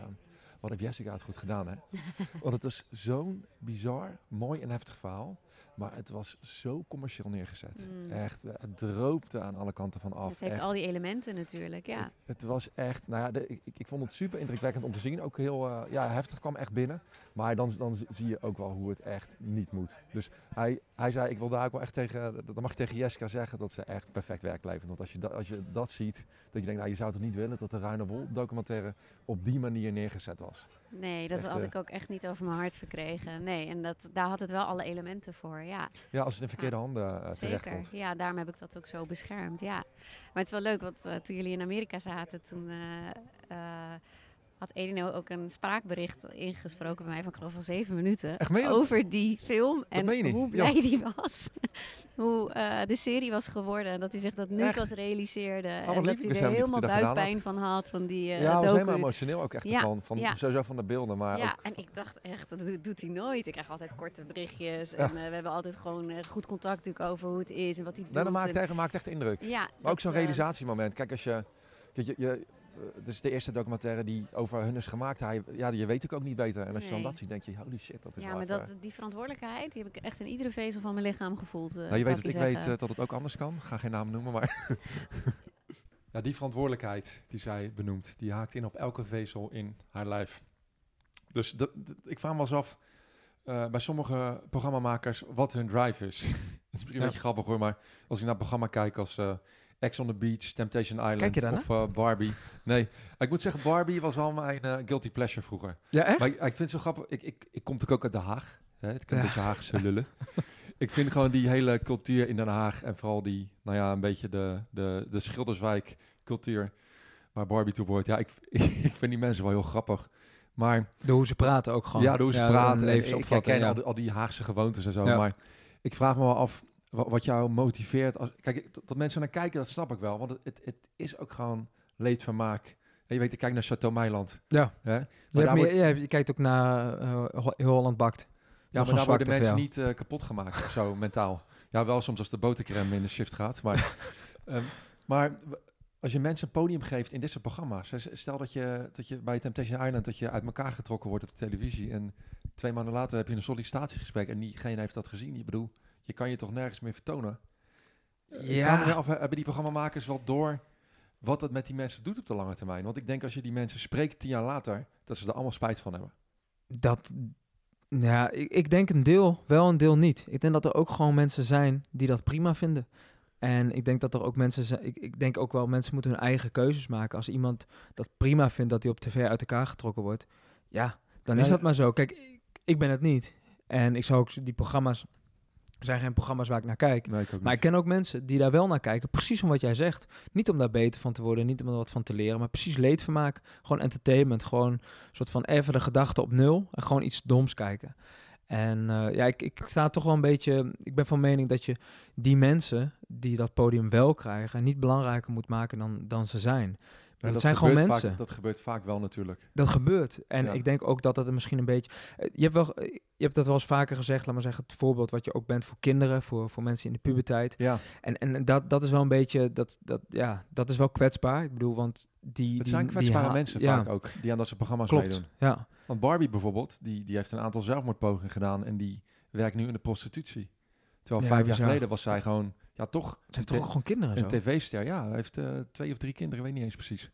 wat heb Jessica het goed gedaan hè? [LAUGHS] Want het was zo'n bizar, mooi en heftig verhaal. Maar het was zo commercieel neergezet. Mm. Echt, eh, het droopte aan alle kanten van af. Het heeft Echt. al die elementen natuurlijk, ja. Het, het was echt, nou ja, de- ik, ik- ik vond het super indrukwekkend om te zien. Ook heel eh, ja, heftig kwam echt binnen. Maar dan, dan zie je ook wel hoe het echt niet moet. Dus hij, hij zei, ik wil daar ook wel echt tegen, dat mag je tegen Jessica zeggen, dat ze echt perfect werk levert. Want als je, dat, als je dat ziet, dat je denkt, nou je zou toch niet willen dat de Ruine Wol documentaire op die manier neergezet was. Nee, dat Echt, had eh, ik ook echt niet over mijn hart verkregen. Nee, en dat, daar had het wel alle elementen voor, ja. Ja, als het in verkeerde handen uh, terecht Zeker. Ja, daarom heb ik dat ook zo beschermd, ja. Maar het is wel leuk, want eh, toen jullie in Amerika zaten, toen eh, had Edino ook een spraakbericht ingesproken bij mij van ik geloof van zeven minuten. Over die film en hoe Ja. blij die was. [LAUGHS] hoe eh, de serie was geworden en dat hij zich dat nu Echt? pas realiseerde. en dat hij er helemaal buikpijn van had, van die eh ja, was helemaal emotioneel ook echt Ja, ervan. Van, ja. Sowieso van de beelden, maar Ja, ook... en ik dacht echt, dat doet- hij nooit. Ik krijg altijd korte berichtjes. Ja. En eh, we hebben altijd gewoon goed contact natuurlijk over hoe het is en wat hij doet. Nou, dat maakt en- echt, maakt echt indruk. ja, Maar ook zo'n realisatiemoment. Kijk, als je... Je, je het is de eerste documentaire die over hun is gemaakt. Hij, ja, je weet het ook niet beter. En als je dan dat ziet, denk je, holy shit, dat is ja, wel maar dat, die verantwoordelijkheid die heb ik echt in iedere vezel van mijn lichaam gevoeld. eh, Nou, je weet dat ik weet eh, dat het ook anders kan. Ik ga geen naam noemen, maar... [LAUGHS] ja, die verantwoordelijkheid die zij benoemt, die haakt in op elke vezel in haar lijf. Dus dat, dat- ik vraag me wel eens af, eh, bij sommige programmamakers, wat hun drive is. [LAUGHS] dat is misschien een Ja. beetje grappig hoor, maar als ik naar het programma kijk als eh Ex on the Beach, Temptation Island Kijk je daarna? of eh, Barbie. Nee, ik moet zeggen, Barbie was wel mijn eh, guilty pleasure vroeger. Ja, echt? Maar ik, ik vind het zo grappig. Ik, ik, ik kom natuurlijk ook uit Den Haag. Hè? Het kan een beetje Haagse [LAUGHS] lullen. ik vind gewoon die hele cultuur in Den Haag en vooral die, nou ja, een beetje de, de, de Schilderswijk cultuur waar Barbie toe behoort. Ja, ik, [LAUGHS] ik vind die mensen wel heel grappig. Maar De hoe ze praten ook gewoon. ja, hoe ze praten. en Ik herken ja. al, die, al die Haagse gewoontes en zo. Ja. Maar ik vraag me wel af wat, jou motiveert. Als, kijk, dat, dat mensen naar kijken, dat snap ik wel. Want het, het, is ook gewoon leedvermaak. En je weet, ik kijk naar Chateau Meiland. Ja. Hè? Je, Maar hebt daar meer, wordt- ja, je kijkt ook naar heel Holland Bakt. Ja, maar daar worden mensen niet eh, kapot gemaakt of zo, mentaal. Ja, wel soms als de botercrème in de shift gaat. Maar, [LAUGHS] ehm, maar als je mensen een podium geeft in dit soort programma's. Stel dat je, dat je bij Temptation Island dat je uit elkaar getrokken wordt op de televisie. En twee maanden later heb je een sollicitatiegesprek en diegene heeft dat gezien. Je bedoel, je kan je toch nergens meer vertonen. Ik Ja. af, hebben die programmamakers wel door wat het met die mensen doet op de lange termijn? Want ik denk als je die mensen spreekt tien jaar later, dat ze er allemaal spijt van hebben. Dat Ja, ik, ik denk een deel, wel een deel niet. Ik denk dat er ook gewoon mensen zijn die dat prima vinden. En ik denk dat er ook mensen zijn. Ik, ik denk ook wel mensen moeten hun eigen keuzes maken. Als iemand dat prima vindt dat hij op tv uit elkaar getrokken wordt, ja, dan is dat maar zo. Kijk, ik, ik ben het niet. En ik zou ook die programma's. Er zijn geen programma's waar ik naar kijk. Nee, ik ook Maar ik ken ook mensen die daar wel naar kijken. Precies om wat jij zegt. Niet om daar beter van te worden, niet om er wat van te leren. Maar precies leedvermaak. Gewoon entertainment. Gewoon een soort van even de gedachte op nul. En gewoon iets doms kijken. En eh, ja, ik, ik sta toch wel een beetje... Ik ben van mening dat je die mensen die dat podium wel krijgen... niet belangrijker moet maken dan, dan ze zijn. Ja, het zijn gewoon mensen. Vaak, dat gebeurt vaak wel natuurlijk. Dat gebeurt. En Ja. ik denk ook dat er misschien een beetje... eh, Je hebt, wel, je hebt dat wel eens vaker gezegd, laat maar zeggen... het voorbeeld wat je ook bent voor kinderen... voor, voor mensen in de puberteit. Ja, En, en dat, dat is wel een beetje, dat, dat, ja, dat is wel kwetsbaar. Ik bedoel, want die... het die, zijn kwetsbare mensen vaak ook, die aan dat soort programma's Klopt, meedoen. ja. Want Barbie bijvoorbeeld, die, die heeft een aantal zelfmoordpogingen gedaan en die werkt nu in de prostitutie. Terwijl vijf jaar geleden was zij gewoon, ja toch, Ze heeft toch ook gewoon kinderen een zo? tv-ster. Ja, hij heeft eh, twee of drie kinderen, weet niet eens precies.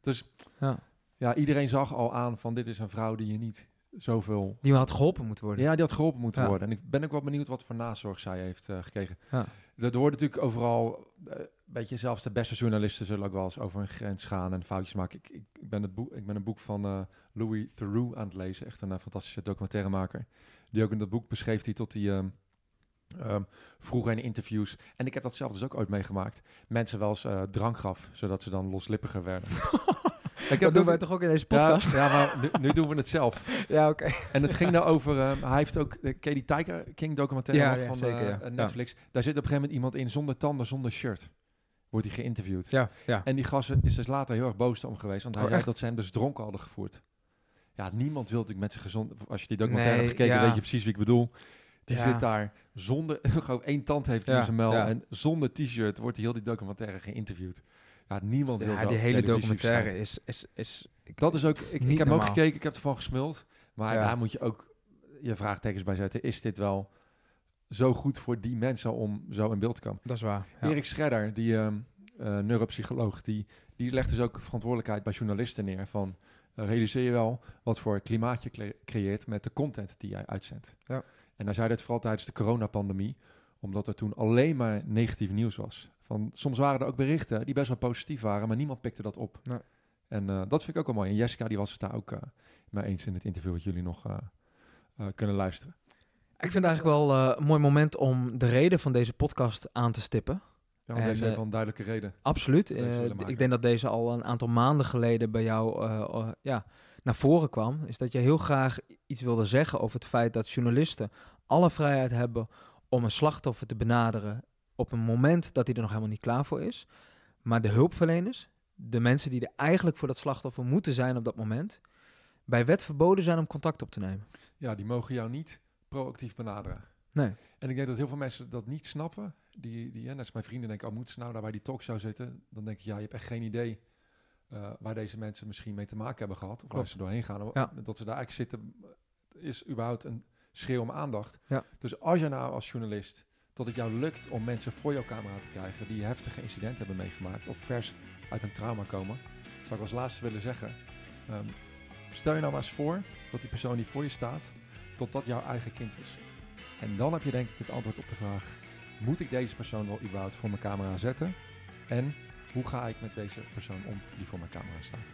Dus Ja. ja, iedereen zag al aan van dit is een vrouw die je niet zoveel... Die had geholpen moeten worden. Ja, die had geholpen moeten Ja. worden. En ik ben ook wel benieuwd wat voor nazorg zij heeft eh, gekregen. Ja. Er, wordt natuurlijk overal, eh, weet je, zelfs de beste journalisten zullen ook wel eens over een grens gaan en foutjes maken. Ik, ik, ik ben, het boek, ik ben een boek van eh, Louis Theroux aan het lezen, echt een fantastische documentairemaker. Die ook in dat boek beschreef hij tot die ehm, ehm, vroeger in interviews, en ik heb dat zelf dus ook ooit meegemaakt, mensen wel eens eh, drank gaf, zodat ze dan loslippiger werden. [LAUGHS] ik dat doen wij toch ook in deze podcast? Ja, maar nu, nu doen we het zelf. [LAUGHS] Ja, oké. En het ging nou over, ehm, hij heeft ook, de ken je die Tiger King documentaire Ja, van zeker, eh, eh, Netflix. Daar zit op een gegeven moment iemand in zonder tanden, zonder shirt. Wordt hij geïnterviewd. Ja, ja. En die gasten is dus later heel erg boos om geweest, want hij Oh, dat ze hem dus dronken hadden gevoerd. Ja, niemand wil natuurlijk met zijn gezond... Als je die documentaire Nee, hebt gekeken, weet je precies wie ik bedoel. Die zit daar zonder... [LAUGHS] Gewoon één tand heeft hij Ja, in zijn mel ja. en zonder t-shirt wordt hij heel die documentaire geïnterviewd. Ja, niemand wil Ja, die hele documentaire is... is, is ik- dat is ook, ik, heb hem ook normaal. gekeken, ik heb ervan gesmuld. Maar Ja. daar moet je ook je vraagtekens bij zetten. Is dit wel zo goed voor die mensen om zo in beeld te komen? Dat is waar. Erik Schredder, die ehm, eh, neuropsycholoog, die, die legt dus ook verantwoordelijkheid bij journalisten neer. Van eh, realiseer je wel wat voor klimaat je cre- creëert met de content die jij uitzendt. Ja. En hij zei dat vooral tijdens de coronapandemie, omdat er toen alleen maar negatief nieuws was. Van, soms waren er ook berichten die best wel positief waren, maar niemand pikte dat op. Nee. En eh, dat vind ik ook wel mooi. En Jessica die was het daar ook eh mee eens in het interview wat jullie nog eh, kunnen luisteren. Ik vind het eigenlijk wel een mooi moment om de reden van deze podcast aan te stippen. Ja, En, deze heeft wel een duidelijke reden. Absoluut. Ik denk dat deze al een aantal maanden geleden bij jou ja, naar voren kwam. Is dat je heel graag iets wilde zeggen over het feit dat journalisten alle vrijheid hebben om een slachtoffer te benaderen op een moment dat hij er nog helemaal niet klaar voor is. Maar de hulpverleners, de mensen die er eigenlijk voor dat slachtoffer moeten zijn op dat moment, bij wet verboden zijn om contact op te nemen. Ja, die mogen jou niet proactief benaderen. Nee. En ik denk dat heel veel mensen dat niet snappen. Die, die, hè, net als mijn vrienden denken, oh, moeten ze nou daar bij die talkshow zitten? Dan denk ik, ja, je hebt echt geen idee eh, waar deze mensen misschien mee te maken hebben gehad. Of waar ze doorheen gaan. Ja. Dat ze daar eigenlijk zitten, is überhaupt een schreeuw om aandacht. Ja. Dus als je nou als journalist, dat het jou lukt om mensen voor jouw camera te krijgen die heftige incidenten hebben meegemaakt of vers uit een trauma komen, zou ik als laatste willen zeggen, ehm, stel je nou maar eens voor dat die persoon die voor je staat, tot dat jouw eigen kind is. En dan heb je denk ik het antwoord op de vraag, moet ik deze persoon wel überhaupt voor mijn camera zetten? En hoe ga ik met deze persoon om die voor mijn camera staat?